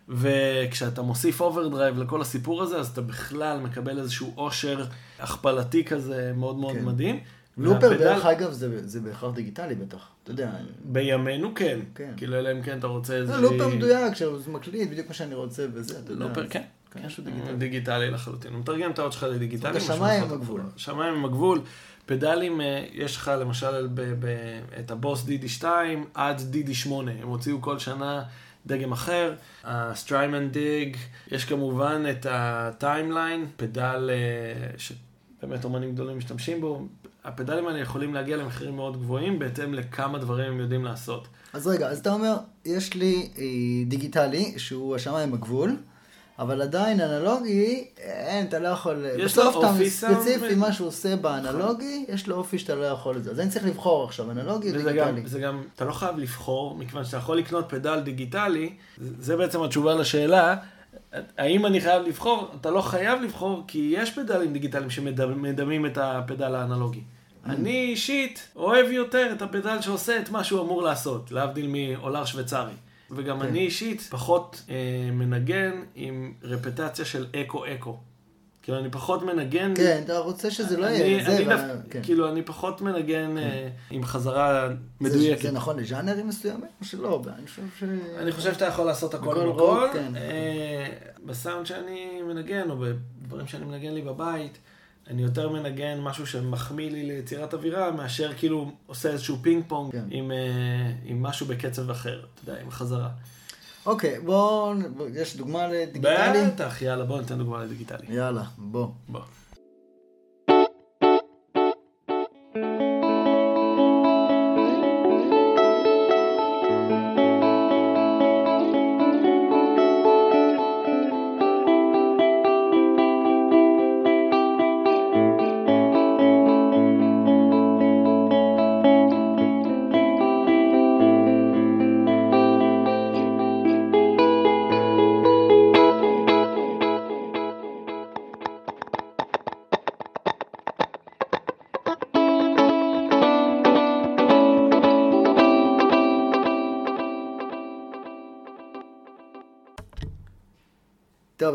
וכשאתה מוסיף overdrive לכל הסיפור הזה, אז אתה בכלל מקבל איזשהו עושר הכפלתי כזה מאוד מאוד כן. מדהים. looper והפדל- דרך אגב זה זה בהכרח דיגיטלי בטח, אתה יודע. בימינו כן, כן. כאילו אלא אם כן אתה רוצה איזה... זה looper מדויק, שהוא מקליט בדיוק מה שאני רוצה וזה, אתה יודע. looper, כן. כן, משהו הוא דיגיטלי. דיגיטלי לחלוטין. הוא מתרגם את האות שלך לדיגיטלי. הם הגבול. השמיים הם הגבול. פדלים, אה, יש לך למשל ב- ב- את הבוס DD2 עד DD8. הם הוציאו כל שנה דגם אחר. ה Strymon DIG, יש כמובן את ה Timeline, פדל אה, שבאמת אומנים גדולים משתמשים בו. הפדלים האלה יכולים להגיע למחירים מאוד גבוהים בהתאם לכמה דברים הם יודעים לעשות. אז רגע, אז אתה אומר, יש לי אה, דיגיטלי, שהוא השמיים הגבול, אבל עדיין אנלוגי, אין, אתה לא יכול... יש לו בסוף אתה אופי סאונד ספציפי, ו- מה שהוא עושה באנלוגי, יש לו אופי שאתה לא יכול את זה. אז אני צריך לבחור עכשיו, אנלוגי או דיגיטלי. זה גם, אתה לא חייב לבחור, מכיוון שאתה יכול לקנות פדל דיגיטלי, זה זה בעצם התשובה לשאלה, האם אני חייב לבחור? אתה לא חייב לבחור, כי יש פדלים דיגיטליים שמדמים את הפדל האנלוגי. אני אישית אוהב יותר את הפדל שעושה את מה שהוא אמור לעשות, להבדיל מעולר שוויצרי. וגם כן. אני אישית פחות אה, מנגן עם רפטציה של אקו-אקו. כאילו, אני פחות מנגן... כן, אתה רוצה שזה לא אני, יהיה... זה, אני דווקא, כן. כאילו, אני פחות מנגן אה, עם חזרה זה- מדויקת. זה נכון לז'אנרים מסוימים או שלא? אני חושב ש... אני חושב שאתה יכול לעשות הכל בכל הכל. כן. אה, בסאונד שאני מנגן, או בדברים שאני מנגן לי בבית, אני יותר מנגן משהו שמחמיא לי ליצירת אווירה, מאשר כאילו עושה איזשהו פינג פונג כן. עם, אה, עם משהו בקצב אחר, אתה יודע, עם חזרה. אוקיי, בואו... יש דוגמה לדיגיטלי? בטח, יאללה, בוא ניתן דוגמה לדיגיטלי. יאללה, בוא. בוא.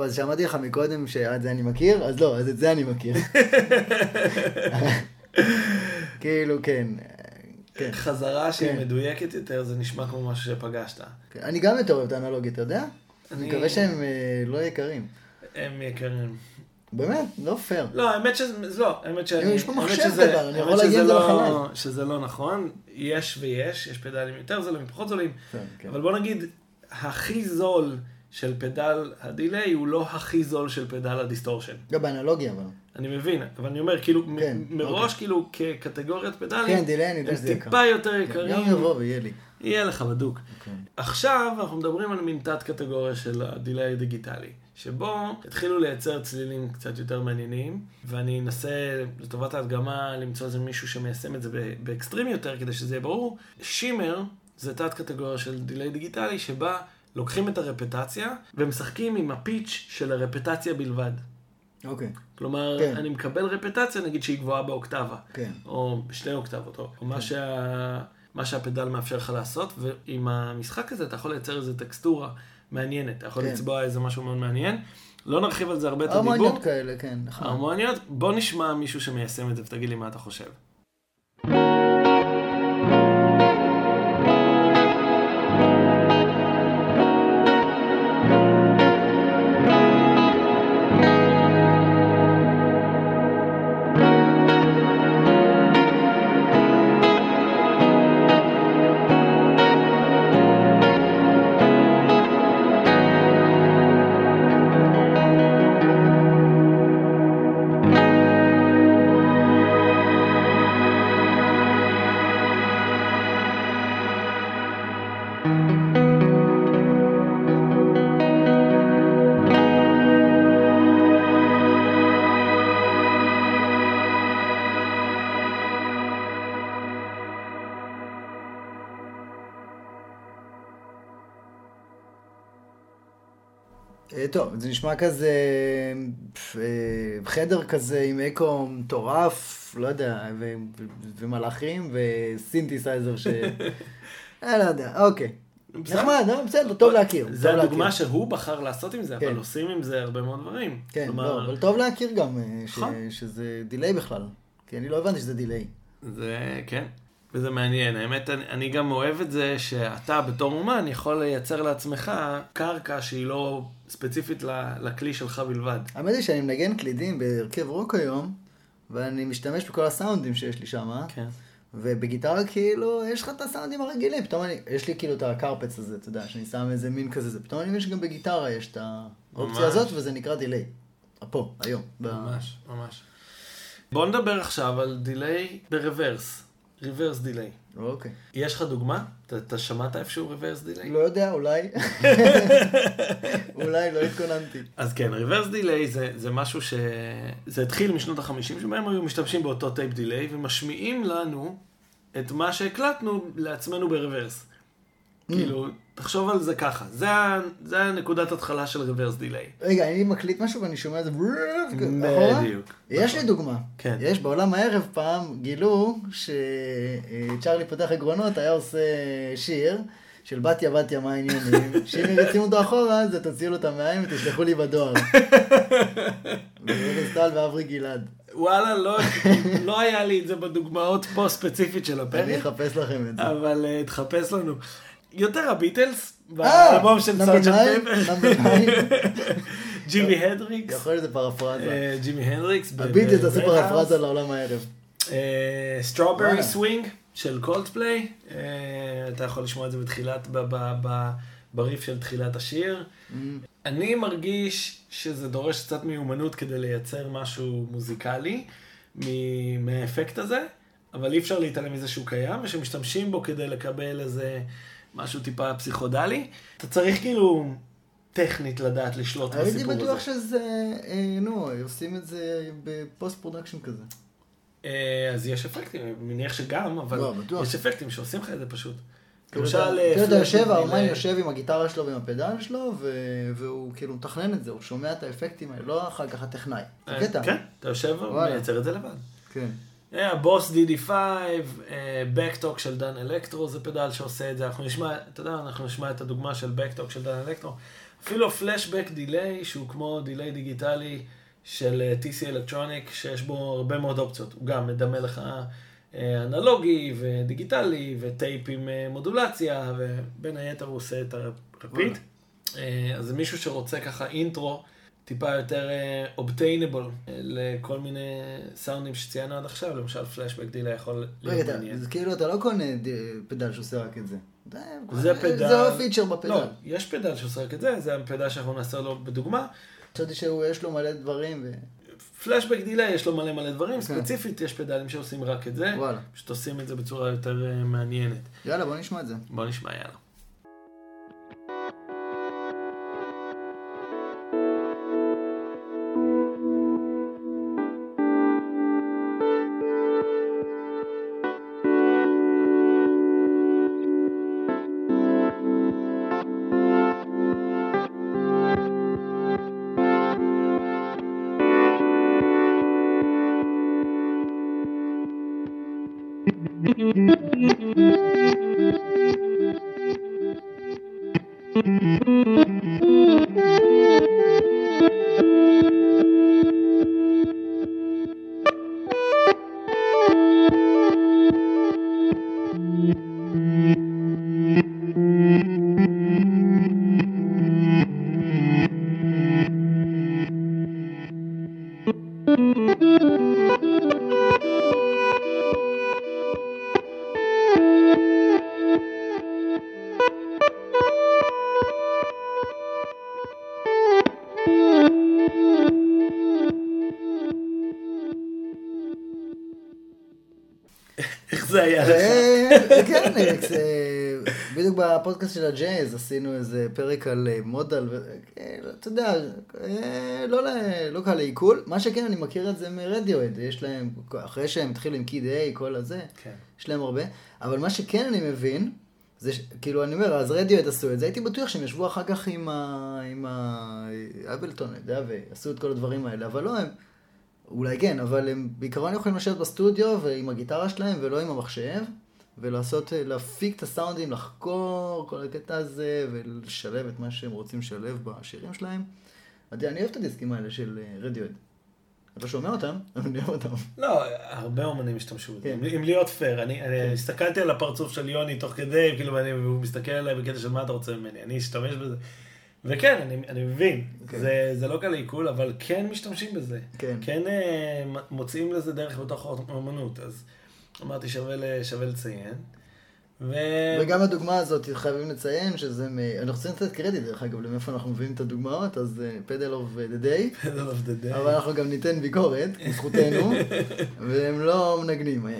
אז שמעתי לך מקודם שאת זה אני מכיר, אז לא, אז את זה אני מכיר. כאילו, כן. כן. חזרה שהיא כן. מדויקת יותר, זה נשמע כמו משהו שפגשת. כן. אני גם יותר אוהב את האנלוגיה, אתה יודע? אני מקווה שהם אה, לא יקרים. הם יקרים. באמת, לא פייר. לא, האמת שזה, לא, האמת שאני... יש פה מחשב פדל, אני יכול להגיע שזה עם זה לא- לחלל. שזה לא נכון, יש ויש, יש פדלים יותר זולים, פחות זולים, כן, כן. אבל בוא נגיד, הכי זול של פדל הדיליי הוא לא הכי זול של פדל ה distortion. גם באנלוגיה, אבל. אני מבין, אבל אני אומר, כאילו, כן, מראש, כאילו, כקטגוריית פדלים, כן, delay, אני יודע הם שזה יקר. טיפה יותר כן, יקרים, גם יבוא ויהיה לי. יהיה לך בדוק. כן. עכשיו אנחנו מדברים על מין תת קטגוריה של ה delay הדיגיטלי, שבו התחילו לייצר צלילים קצת יותר מעניינים, ואני אנסה לטובת ההדגמה למצוא איזה מישהו שמיישם את זה באקסטרים יותר, כדי שזה יהיה ברור. shimmer זה תת קטגוריה של דיליי דיגיטלי, שבה לוקחים את הרפטציה ומשחקים עם הפיץ' של הרפטציה בלבד. אוקיי, כלומר, כן. אני מקבל רפטציה, נגיד שהיא גבוהה באוקטבה. כן. או בשתי אוקטבות, או או מה, כן. שה... מה שהפדל מאפשר לך לעשות, ועם המשחק הזה אתה יכול לייצר איזו טקסטורה מעניינת, אתה יכול כן. לצבוע איזה משהו מאוד מעניין. לא נרחיב על זה הרבה את הרמוניות הדיבור. כאלה, כן, נכון. הרמוניות, בוא נשמע מישהו שמיישם את זה ותגיד לי מה אתה חושב. טוב, זה נשמע כזה, אה, חדר כזה עם אקו מטורף, לא יודע, ו- ומלאכים וסינתסייזר ש... אה, לא יודע, אוקיי. נחמד, לא, בסדר, טוב להכיר. זה הדוגמה. שהוא בחר לעשות עם זה, כן. אבל עושים עם זה הרבה מאוד דברים. כן, לא, אבל טוב להכיר גם אה, נכון. שזה delay בכלל. כי אני לא הבנתי שזה delay. זה, כן, וזה מעניין. האמת, אני, אני גם אוהב את זה שאתה בתור אומן יכול לייצר לעצמך קרקע שהיא לא ספציפית לכלי שלך בלבד. האמת היא שאני מנגן קלידים בהרכב רוק היום, ואני משתמש בכל הסאונדים שיש לי שם, כן. ובגיטרה כאילו, יש לך את הסאונדים הרגילים, פתאום אני, יש לי כאילו את הקרפץ הזה, אתה יודע, שאני שם איזה מין כזה, זה פתאום אני מבין שגם בגיטרה יש את האופציה ממש. הזאת, וזה נקרא delay. פה, היום. ב- ממש, ממש. בואו נדבר עכשיו על delay ב reverse. Reverse delay. אוקיי. יש לך דוגמה? אתה, שמעת איפשהו reverse delay? לא יודע, אולי. אולי, לא התכוננתי. אז כן, reverse delay זה, זה משהו ש... זה התחיל משנות ה-50, שבהם היו משתמשים באותו טייפ דיליי, ומשמיעים לנו את מה שהקלטנו לעצמנו ברוורס. Mm. כאילו, תחשוב על זה ככה, זה, הנקודת התחלה של reverse delay. רגע, אני מקליט משהו ואני שומע את זה? בדיוק. יש לי דוגמה. כן. יש בעולם הערב פעם גילו שצ'רלי פותח עקרונות היה עושה שיר של בתיה בתיה מה העניינים, שאם ירצים אותו אחורה זה תוציאו לו את המעיים ותשלחו לי בדואר. וארז טל ואברי גלעד. וואלה, לא, לא היה לי את זה בדוגמאות פה ספציפית של אני הפרק, אחפש לכם את זה. אבל uh, תחפש לנו. יותר הביטלס, אה, באלבום של ניין, פפר. ג'ימי הנדריקס. יכול להיות זה פרפרזה. אה, ג'ימי הנדריקס. הביטלס עשו פרפרזה. לעולם הערב. סטרוברי וואלה. סווינג של קולדפליי, אתה יכול לשמוע את זה בתחילת, בריף של תחילת השיר. Mm. אני מרגיש שזה דורש קצת מיומנות כדי לייצר משהו מוזיקלי מהאפקט הזה, אבל אי אפשר להתעלם מזה שהוא קיים, ושמשתמשים בו כדי לקבל איזה משהו טיפה פסיכודלי. אתה צריך כאילו טכנית לדעת לשלוט הייתי בסיפור הזה. בטוח שזה, אה, נו, עושים את זה ב post production כזה. אה, אז יש אפקטים, אני מניח שגם, אבל לא. יש אפקטים שעושים לך את זה פשוט. למשל, אתה- אה, כאילו פלאש יושב. האומן יושב עם הגיטרה שלו ועם הפדל שלו, והוא כאילו מתכנן את זה, הוא שומע את האפקטים האלה, לא אחר כך הטכנאי. אה. כן, אתה יושב. ומייצר את זה לבד. כן. אה, הבוס DD5, Back Talk של Danelectro זה פדל שעושה את זה, אנחנו נשמע, אתה יודע, אנחנו נשמע את הדוגמה של Back Talk של Danelectro. אפילו פלשבק דיליי, שהוא כמו דיליי דיגיטלי של אה, TC אלקטרוניק, שיש בו הרבה מאוד אופציות. הוא גם מדמה לך אה, אנלוגי ודיגיטלי וטייפ עם אה, מודולציה, ובין היתר הוא עושה את הרפיט. אה, אז מישהו שרוצה ככה אינטרו. טיפה יותר אובטיינבל לכל מיני סאונדים שציינו עד עכשיו, למשל פלשבק דילה יכול רגע, להיות מעניין. זה כאילו אתה לא קונה פדל שעושה רק את זה. זה פדל... זה לא פיצ'ר בפדל. לא, יש פדל שעושה רק את זה, זה הפדל שאנחנו נעשה לו בדוגמה. חשבתי שיש לו מלא דברים, ו... פלשבק דילה יש לו מלא מלא דברים, כן. ספציפית יש פדלים שעושים רק את זה. פשוט עושים את זה בצורה יותר אה, מעניינת. יאללה, בוא נשמע את זה. בוא נשמע, יאללה. בפודקאסט של הג'ייז עשינו איזה פרק על אה, מודל, ו- אה, אתה יודע, אה, לא ל- לא קל לעיכול. מה שכן, אני מכיר את זה מרדיואד, יש להם, אחרי שהם התחילו עם קיד איי, כל הזה, כן. יש להם הרבה. אבל מה שכן אני מבין, זה כאילו, אני אומר, אז רדיואד עשו את זה, הייתי בטוח שהם ישבו אחר כך עם ה... עם ה... אבלטון, אני יודע, ועשו את כל הדברים האלה, אבל לא, הם... אולי כן, אבל הם בעיקרון יכולים לשבת בסטודיו ועם הגיטרה שלהם ולא עם המחשב, ולעשות, אה, להפיק את הסאונדים, לחקור כל הקטע הזה, ולשלב את מה שהם רוצים לשלב בשירים שלהם. אני אוהב את הדיסקים האלה של רדיואד. אתה שומע אותם? אני אוהב אותם. לא, הרבה אומנים השתמשו בזה. כן. אם- להיות פייר, אני אני הסתכלתי על הפרצוף של יוני תוך כדי, כאילו, והוא מסתכל עליי בקטע של מה אתה רוצה ממני, אני אשתמש בזה. וכן, אני, אני מבין, כן. זה, זה לא קל לעיכול, אבל כן משתמשים בזה. כן. כן אה, מוצאים לזה דרך בתוך האמנות, אז אמרתי שווה, שווה לציין. ו... וגם הדוגמה הזאת, חייבים לציין שזה, מ... אנחנו רוצים לתת קרדיט, דרך אגב, למאיפה אנחנו מביאים את הדוגמאות, אז Pedal of the Day, Pedal of the day. אבל אנחנו גם ניתן ביקורת, זכותנו, והם לא מנגנים אה,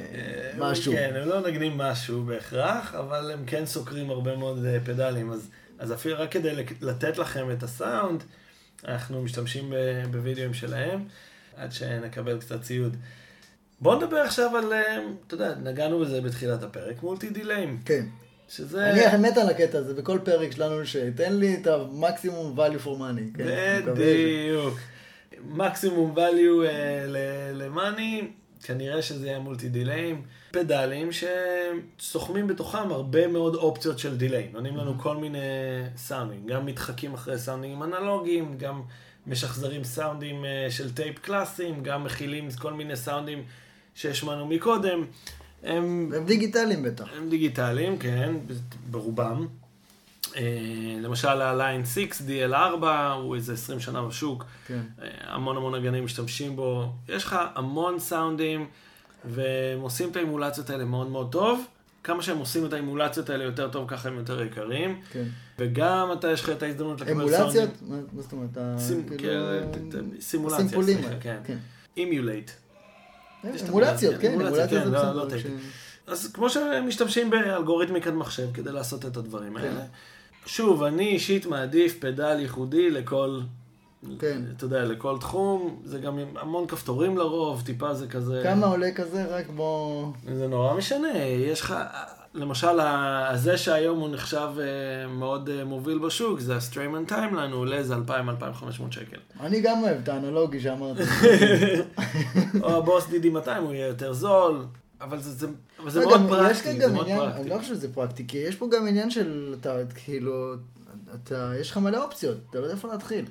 משהו. כן, הם לא מנגנים משהו בהכרח, אבל הם כן סוקרים הרבה מאוד אה, פדלים. אז, אז אפילו רק כדי לתת לכם את הסאונד, אנחנו משתמשים בווידאוים שלהם, עד שנקבל קצת ציוד. בואו נדבר עכשיו על, אה, אתה יודע, נגענו בזה בתחילת הפרק, מולטי דיליים, כן. שזה... אני מת על הקטע הזה, בכל פרק שלנו, שתן לי את המקסימום value for money. כן? בדיוק. מקסימום value אה, למאני, כנראה שזה יהיה מולטי דיליים. פדלים שסוכמים בתוכם הרבה מאוד אופציות של דיליי. נותנים לנו כל מיני סאונדים, גם מתחקים אחרי סאונדים אנלוגיים, גם משחזרים סאונדים אה, של טייפ קלאסיים, גם מכילים כל מיני סאונדים שהשמענו מקודם. הם הם דיגיטליים בטח. הם דיגיטליים, כן, ברובם. אה, למשל ה Line 6 DL4 הוא איזה 20 שנה בשוק, כן. אה, המון המון נגנים משתמשים בו, יש לך המון סאונדים והם עושים את האמולציות האלה מאוד מאוד טוב, כמה שהם עושים את האימולציות האלה יותר טוב ככה הם יותר יקרים, כן. וגם אתה יש לך את ההזדמנות לקבל אמולציות? סאונדים, מה מה זאת אומרת? כאילו, כן, סימולציה, סימפולים, כן. כן. אמולציות, כן, אמולציות כן, זה לא-. לא. אז כמו שהם משתמשים באלגוריתמיקת מחשב כדי לעשות את הדברים כן. האלה. שוב, אני אישית מעדיף פדל ייחודי לכל, כן. אתה יודע, לכל תחום, זה גם עם המון כפתורים לרוב, טיפה זה כזה... כמה עולה כזה? רק בוא... זה נורא משנה, יש לך, למשל, הזה שהיום הוא נחשב אה, מאוד אה, מוביל בשוק, זה ה Strymon Timeline, הוא עולה איזה 2,000-2,500 שקל. אני גם אוהב את האנלוגי שאמרת. או הבוס DD 200 הוא יהיה יותר זול, אבל זה, זה, אבל זה לא, מאוד פרקטי, זה מאוד עניין, פרקטי. אני לא חושב שזה פרקטי, כי יש פה גם עניין של, אתה כאילו, אתה, יש לך מלא אופציות, אתה לא יודע איפה להתחיל.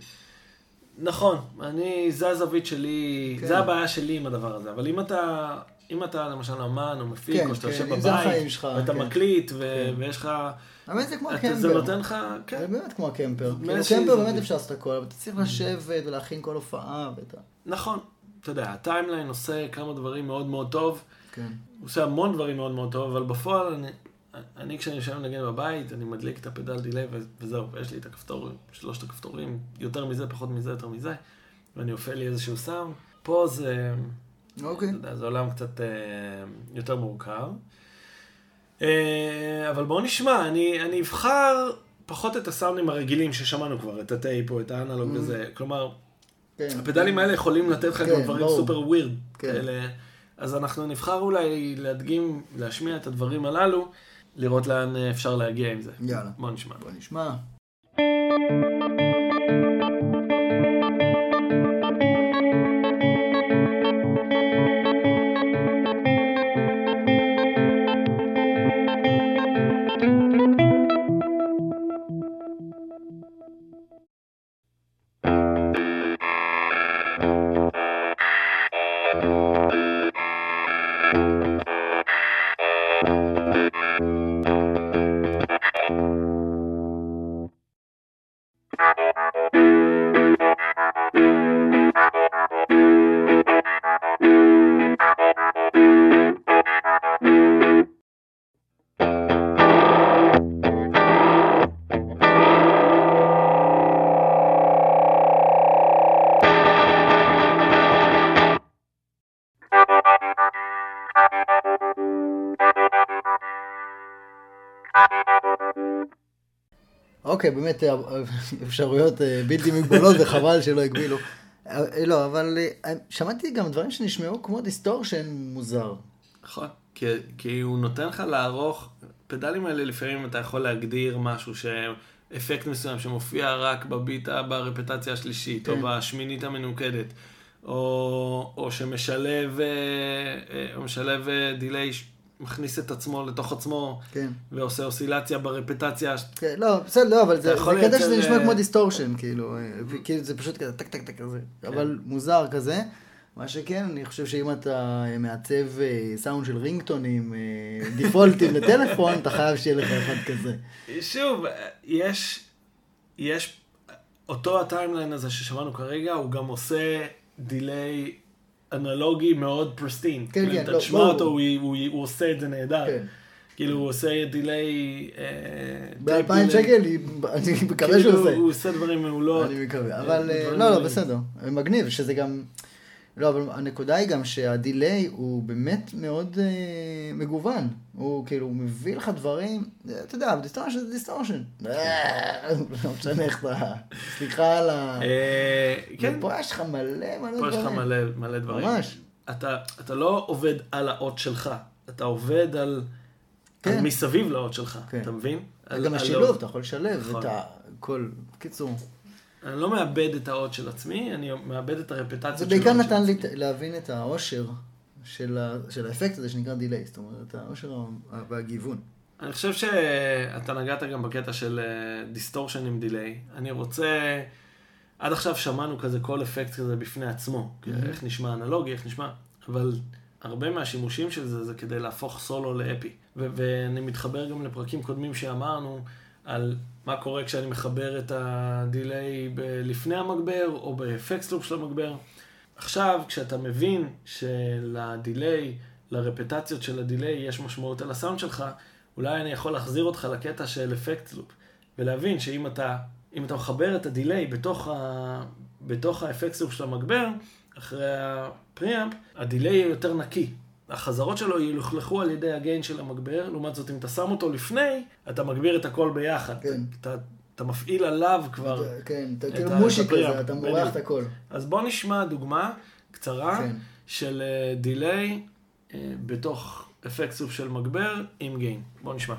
נכון, אני, זה הזווית שלי, כן. זה הבעיה שלי עם הדבר הזה, אבל אם אתה, אם אתה למשל אומן או מפיק, כן, או שאתה כן, יושב זה החיים בבית, שלך, ואתה כן. מקליט, ו- כן. ויש לך, האמת זה כמו ה Kemper. זה נותן לך, זה כן, באמת כמו ה Kemper. כאילו Kemper באמת. אפשר לעשות הכל, אבל אתה צריך לשבת ולהכין כל הופעה ואתה... נכון, אתה יודע, ה Timeline עושה כמה דברים מאוד מאוד טוב, כן. הוא עושה המון דברים מאוד מאוד טוב, אבל בפועל, אני, אני כשאני יושב לנגן בבית, אני מדליק את הפדל delay וזהו, ויש לי את הכפתור, שלושת הכפתורים, יותר מזה, פחות מזה, יותר מזה, ואני אופה לי איזשהו סאונד. פה זה, אוקיי. יודע, זה עולם קצת אה, יותר מורכב. אה, אבל בואו נשמע, אני, אני אבחר פחות את הסאונדים הרגילים ששמענו כבר, את הטייפ או את האנלוג Mm. וזה, כלומר, כן. הפדלים האלה יכולים לתת לך כן, גם דברים ברור. סופר ווירד כן. כאלה. אז אנחנו נבחר אולי להדגים, להשמיע את הדברים הללו, לראות לאן אפשר להגיע עם זה. יאללה. בוא נשמע. בוא נשמע. באמת אה, אפשרויות אה, בלתי מגבולות וחבל שלא הגבילו. אה, לא, אבל שמעתי גם דברים שנשמעו כמו distortion מוזר. נכון. כי, כי הוא נותן לך לערוך, פדלים האלה לפעמים אתה יכול להגדיר משהו ש... אפקט מסוים שמופיע רק בביטה ברפטציה השלישית, כן. או בשמינית המנוקדת, או, או שמשלב או משלב delay, מכניס את עצמו לתוך עצמו, כן. ועושה אוסילציה ברפטציה. כן, לא, בסדר, לא, אבל זה זה קטע שזה נשמע אה, כמו distortion, כאילו, כאילו זה פשוט כזה טק טק טק כזה, כן. אבל מוזר כזה. מה שכן, אני חושב שאם אתה מעצב אה, סאונד של רינגטונים דיפולטים לטלפון, אתה חייב שיהיה לך אחד כזה. שוב, יש, יש, אותו ה Timeline הזה ששמענו כרגע, הוא גם עושה delay אנלוגי מאוד pristine. כן, כן, אתה לא, תשמע. אותו, הוא, הוא, הוא עושה את זה נהדר. כן. כאילו הוא עושה delay... אה, ב-2000 delay. שקל, אני מקווה שהוא כאילו עושה. הוא עושה דברים מעולות. אני מקווה, אה, אבל אה, לא, לא. בסדר, מגניב, שזה גם, לא, אבל הנקודה היא גם שה delay הוא באמת מאוד אה, מגוון, הוא כאילו הוא מביא לך דברים, אתה יודע, distortion זה distortion, אה, לא משנה איך אתה, סליחה על ה... אה, כן, ופה יש לך מלא מלא דברים. פה יש לך מלא, מלא דברים. ממש. אתה, אתה לא עובד על האות שלך, אתה עובד על, כן. על מסביב לאות שלך, כן. אתה מבין? על- גם על השילוב, האות. אתה יכול לשלב נכון. את הכל, בקיצור. אני לא מאבד את האות של עצמי, אני מאבד את הרפטציה זה של בעיקר האות של נתן לי עצמי. ת- להבין את העושר של ה- של האפקט הזה שנקרא delay, זאת אומרת, העושר ה- והגיוון. אני חושב שאתה נגעת גם בקטע של distortion עם delay. אני רוצה... עד עכשיו שמענו כזה כל אפקט כזה בפני עצמו. Mhm. איך נשמע אנלוגי, איך נשמע... אבל הרבה מהשימושים של זה זה כדי להפוך סולו לאפי. ו- ואני מתחבר גם לפרקים קודמים שאמרנו על מה קורה כשאני מחבר את ה delay לפני המגבר או ב effect loop של המגבר. עכשיו, כשאתה מבין של delay, לרפטציות של ה delay יש משמעות על הסאונד שלך, אולי אני יכול להחזיר אותך לקטע של effect loop, ולהבין שאם אתה, אתה מחבר את ה delay בתוך, ה, בתוך ה effect loop של המגבר, אחרי ה preamp, ה delay יהיה יותר נקי. החזרות שלו ילוכלכו על ידי ה gain של המגבר, לעומת זאת אם אתה שם אותו לפני, אתה מגביר את הכל ביחד. כן. אתה, אתה מפעיל עליו כבר. כן, אתה את כאילו ה- mushy את ה preamp, כזה, אתה מורח. את הכל. אז בוא נשמע דוגמה קצרה כן. של delay בתוך effect loop של מגבר עם גיין. בוא נשמע.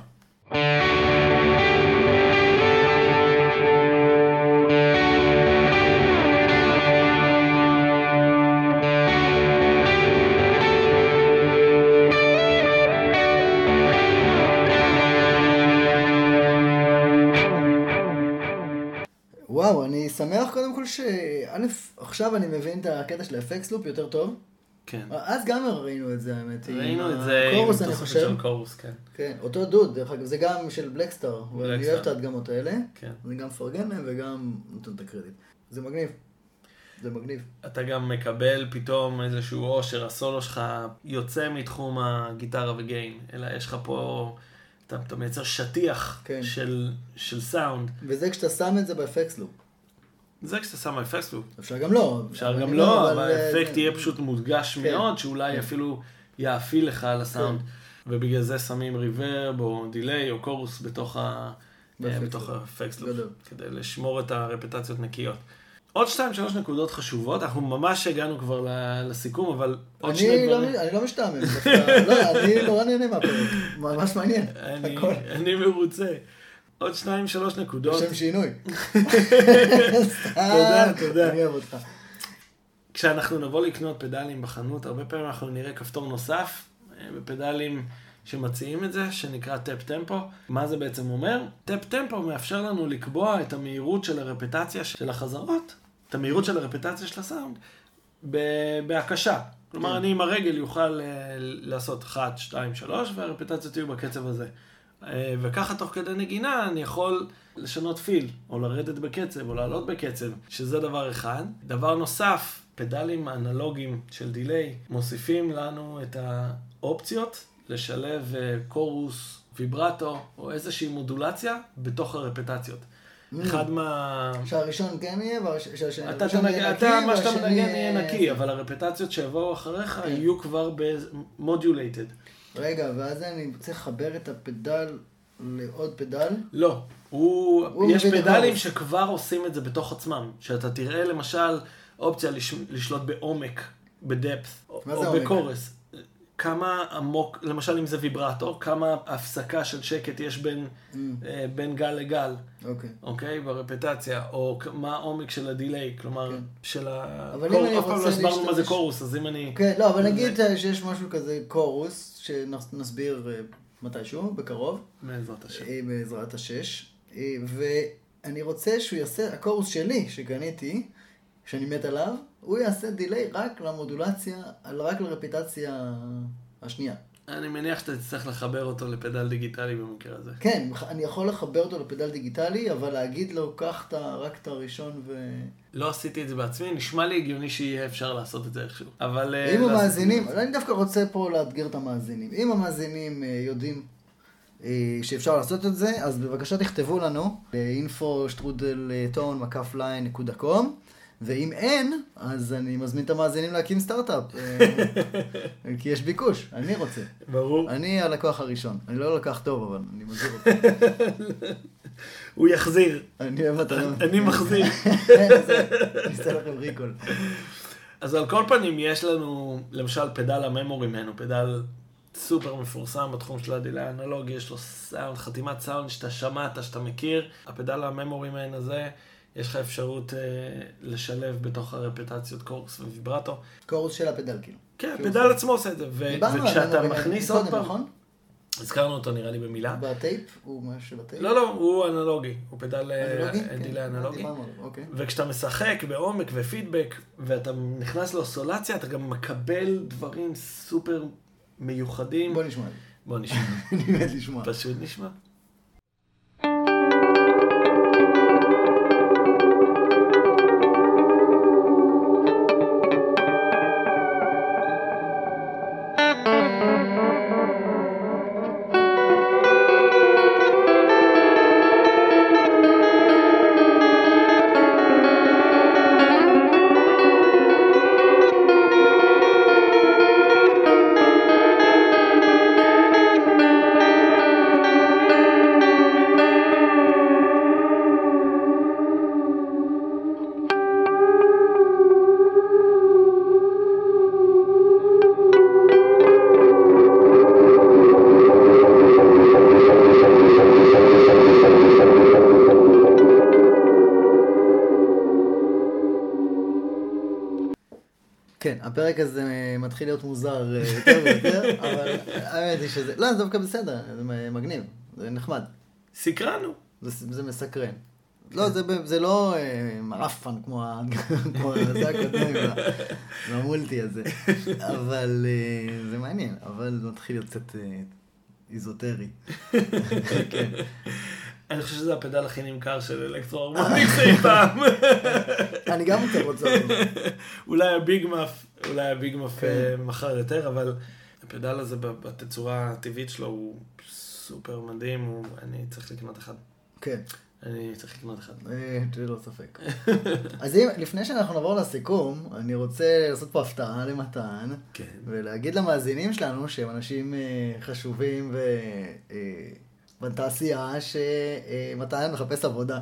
כל שא', עכשיו אני מבין את הקטע של האפקס לופ יותר טוב. כן. אז גם ראינו את זה, האמת. ראינו את זה עם אני תוספת חושב. של קורוס, כן. כן, אותו דוד, דרך אגב, זה גם של בלקסטאר, בלקסטאר. אוהב את ההדגמות האלה. כן. אני גם מפרגן להם וגם נותן את הקרדיט. זה מגניב. זה מגניב. אתה גם מקבל פתאום איזשהו אושר, הסולו שלך יוצא מתחום הגיטרה וגיין, אלא יש לך פה, אתה, אתה מייצר שטיח כן. של, של סאונד. וזה כשאתה שם את זה באפקס לופ. זה כשאתה שם effect loop. אפשר גם לא. אפשר גם לא, אבל אה, האפקט זה- יהיה פשוט מודגש כן. מאוד, שאולי כן. אפילו יאפיל לך על הסאונד. ובגלל זה שמים reverb או delay או chorus בתוך ה- אה, בתוך loop. ה effect loop, גדול. כדי לשמור את הרפטציות נקיות. עוד שתיים, שלוש נקודות חשובות, אנחנו ממש הגענו כבר לסיכום, אבל עוד שני לא- דברים. אני לא משתעמם, לא, אני נורא נהנה מהפרק, ממש מעניין, הכל, אני מרוצה. עוד שניים, שלוש נקודות. לשם שינוי. תודה, תודה. אני אוהב אותך. כשאנחנו נבוא לקנות פדלים בחנות, הרבה פעמים אנחנו נראה כפתור נוסף אה, בפדלים שמציעים את זה, שנקרא טאפ טמפו. מה זה בעצם אומר? טאפ טמפו מאפשר לנו לקבוע את המהירות של הרפטציה של החזרות, את המהירות של הרפטציה של הסאונד, בהקשה. כלומר, כן. אני עם הרגל יוכל אה, לעשות 1, 2, 3, והרפטציות יהיו בקצב הזה. אה, וככה תוך כדי נגינה אני יכול לשנות פיל, או לרדת בקצב, או לעלות בקצב, שזה דבר אחד. דבר נוסף, פדלים אנלוגיים של דיליי מוסיפים לנו את האופציות לשלב אה, קורוס, ויברטו, או איזושהי מודולציה בתוך הרפטציות. Mm. אחד מה... שהראשון כן יהיה, שהשני אתה, יהיה אתה, נקי, מה שאתה מנגן יהיה נקי, אבל הרפטציות שיבואו אחריך כן. יהיו כבר במודולייטד. רגע, ואז אני צריך לחבר את הפדל לעוד פדל. לא, הוא, הוא יש פדלים. שכבר עושים את זה בתוך עצמם. שאתה תראה למשל אופציה לש, לשלוט בעומק, בדפת, או, זה או? בקורס. כמה עמוק, למשל אם זה ויברטו, כמה הפסקה של שקט יש בין, Mm, אה, בין גל לגל, אוקיי. אוקיי? ברפטציה, או מה העומק של הדיליי, כלומר, כן. של ה... אבל קור- אם אני אף פעם לא רוצה הסברנו מה זה להשתמש- קורוס, אז אם אני... כן, לא, אבל נגיד שיש משהו כזה קורוס, שנסביר אה, מתישהו, בקרוב. בעזרת השם. אה, בעזרת השש. אה, ואני רוצה שהוא יעשה, הקורוס שלי, שקניתי, שאני מת עליו, הוא יעשה דיליי רק למודולציה, רק לרפיטציה השנייה. אני מניח שאתה תצטרך לחבר אותו לפדל דיגיטלי במקרה הזה. כן, אני יכול לחבר אותו לפדל דיגיטלי, אבל להגיד לו, קח את רק את הראשון ו... לא עשיתי את זה בעצמי, נשמע לי הגיוני שיהיה אפשר לעשות את זה איכשהו. אבל... אה, אם לא המאזינים, אני דווקא רוצה פה לאתגר את המאזינים. אם המאזינים אה, יודעים אה, שאפשר לעשות את זה, אז בבקשה תכתבו לנו, info שטרודל טון מקף ליין נקודה קום, ואם אין, אז אני מזמין את המאזינים להקים סטארט-אפ, אה, כי יש ביקוש, אני רוצה. ברור. אני הלקוח הראשון, אני לא לקוח טוב, אבל אני מזהיר אותו. הוא יחזיר. אני אוהב אתה לא... אני מחזיר. אני אעשה לכם recall. אז על כל פנים, יש לנו, למשל, פדל ה Memory Man, פדל סופר מפורסם בתחום של ה delay האנלוגי, יש לו סאונד, חתימת סאונד שאתה שמעת, שאתה מכיר. הפדל ה Memory Man הזה, יש לך אפשרות אה, לשלב בתוך הרפטציות קורס וויברטו. קורוס של הפדל, כאילו. כן, הפדל עצמו עושה את זה, ו- וכשאתה מכניס עוד פעם, נכון? הזכרנו אותו נראה לי במילה. בטייפ? הוא משהו שבטייפ? לא, לא, הוא אנלוגי, הוא פדל אה, אנלוגי? אה, כן, דילי אנלוגי. דיברנו עליו, אוקיי. וכשאתה משחק בעומק ופידבק, ואתה נכנס לאוסולציה, אתה גם מקבל דברים סופר מיוחדים. בוא נשמע. בוא נשמע. אני מת לשמוע. פשוט נשמע. מתחיל להיות מוזר אה, יותר ויותר, אבל האמת היא שזה... לא, זה דווקא בסדר, זה מגניב, זה נחמד, סקרנו. זה, זה מסקרן. לא, זה, לא אה, מעפן כמו ה- כמו זה הקודם, המולטי הזה, אבל אה, זה מעניין, אבל זה מתחיל להיות קצת איזוטרי. כן. אני חושב שזה הפדל הכי נמכר של אלקטרו הרמוניקס אי פעם. אני גם קצת רוצה... אולי הביג מאף, אולי הביג מאף כן. אה, מכר יותר, אבל הפדל הזה בתצורה הטבעית שלו הוא סופר מדהים, אני צריך לקנות אחד. כן. אני צריך לקנות אחד. אה, ללא ספק. אז אם, לפני שאנחנו נעבור לסיכום, אני רוצה לעשות פה הפתעה למתן, כן. ולהגיד למאזינים שלנו שהם אנשים אה, חשובים ו... אה, בתעשייה שמתן מחפש עבודה.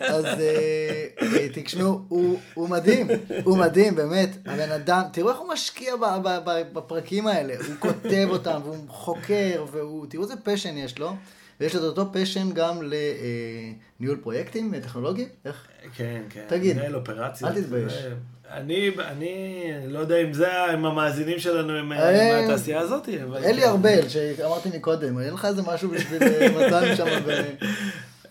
אז אה, אה, תשמעו, הוא, הוא מדהים, הוא מדהים, באמת. הבן אדם, תראו איך הוא משקיע ב, ב, ב, בפרקים האלה. הוא כותב אותם, והוא חוקר, והוא, תראו איזה פשן יש לו. ויש את אותו פשן גם לניהול פרויקטים טכנולוגיים. איך? כן, כן. תגיד. מנהל אופרציות. אל תתבייש. אני, אני לא יודע אם זה, אם המאזינים שלנו הם אה, מהתעשייה הזאת. אלי. ארבל, שאמרתי מקודם, אין לך איזה משהו בשביל אה, מתן שם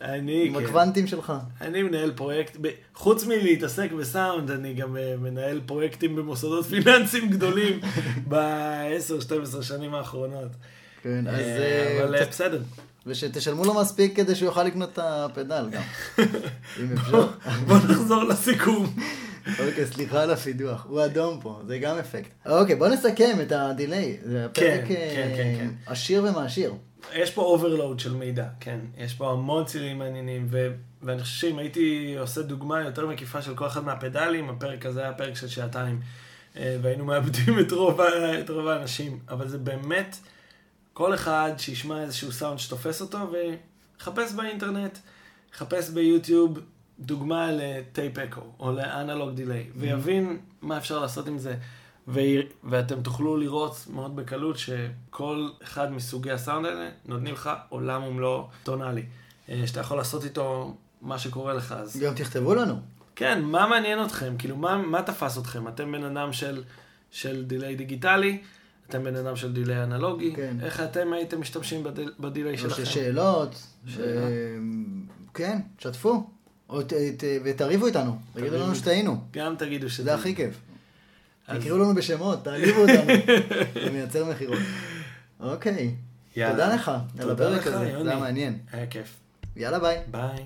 אני, עם כן. הקוונטים שלך. אני מנהל פרויקט, ב- חוץ מלהתעסק בסאונד, אני גם אה, מנהל פרויקטים במוסדות פיננסיים גדולים ב-10-12 שנים האחרונות. כן, אז... אה, אה, אבל אה, קצת- בסדר. ושתשלמו לו מספיק כדי שהוא יוכל לקנות את הפדל גם. אם אפשר. בוא נחזור לסיכום. אוקיי, סליחה על הפידוח. הוא אדום פה, זה גם אפקט. אוקיי, בוא נסכם את הדיליי. זה הפרק כן, אה, כן, כן, כן. עשיר ומעשיר. יש פה overload של מידע, כן. יש פה המון צירים מעניינים, ו... ואני חושב שאם הייתי עושה דוגמה יותר מקיפה של כל אחד מהפדלים, הפרק הזה היה פרק של שעתיים, אה, והיינו מאבדים את רוב. את רוב האנשים. אבל זה באמת, כל אחד שישמע איזשהו סאונד שתופס אותו, ויחפש באינטרנט, יחפש ביוטיוב דוגמה ל tape echo, או ל analog delay, ויבין מה אפשר לעשות עם זה. ו... ואתם תוכלו לראות מאוד בקלות שכל אחד מסוגי הסאונד האלה נותנים לך עולם ומלואו טונאלי. אה, שאתה יכול לעשות איתו מה שקורה לך. אז גם תכתבו לנו. כן, מה מעניין אתכם? כאילו, מה, מה תפס אתכם? אתם בן אדם של, של delay דיגיטלי, אתם בן אדם של delay אנלוגי, כן. איך אתם הייתם משתמשים ב del, ב delay שלכם? ששאלות. שאלה. אה, כן, שתפו. ותריבו איתנו. תגידו לנו. שטעינו. גם תגידו שזה... זה הכי כיף. תקראו לנו בשמות, תעליבו אותנו. זה מייצר מכירות. אוקיי. תודה לך על תודה הפרק לך, הזה, יוני. זה היה מעניין. היה כיף. יאללה ביי. ביי.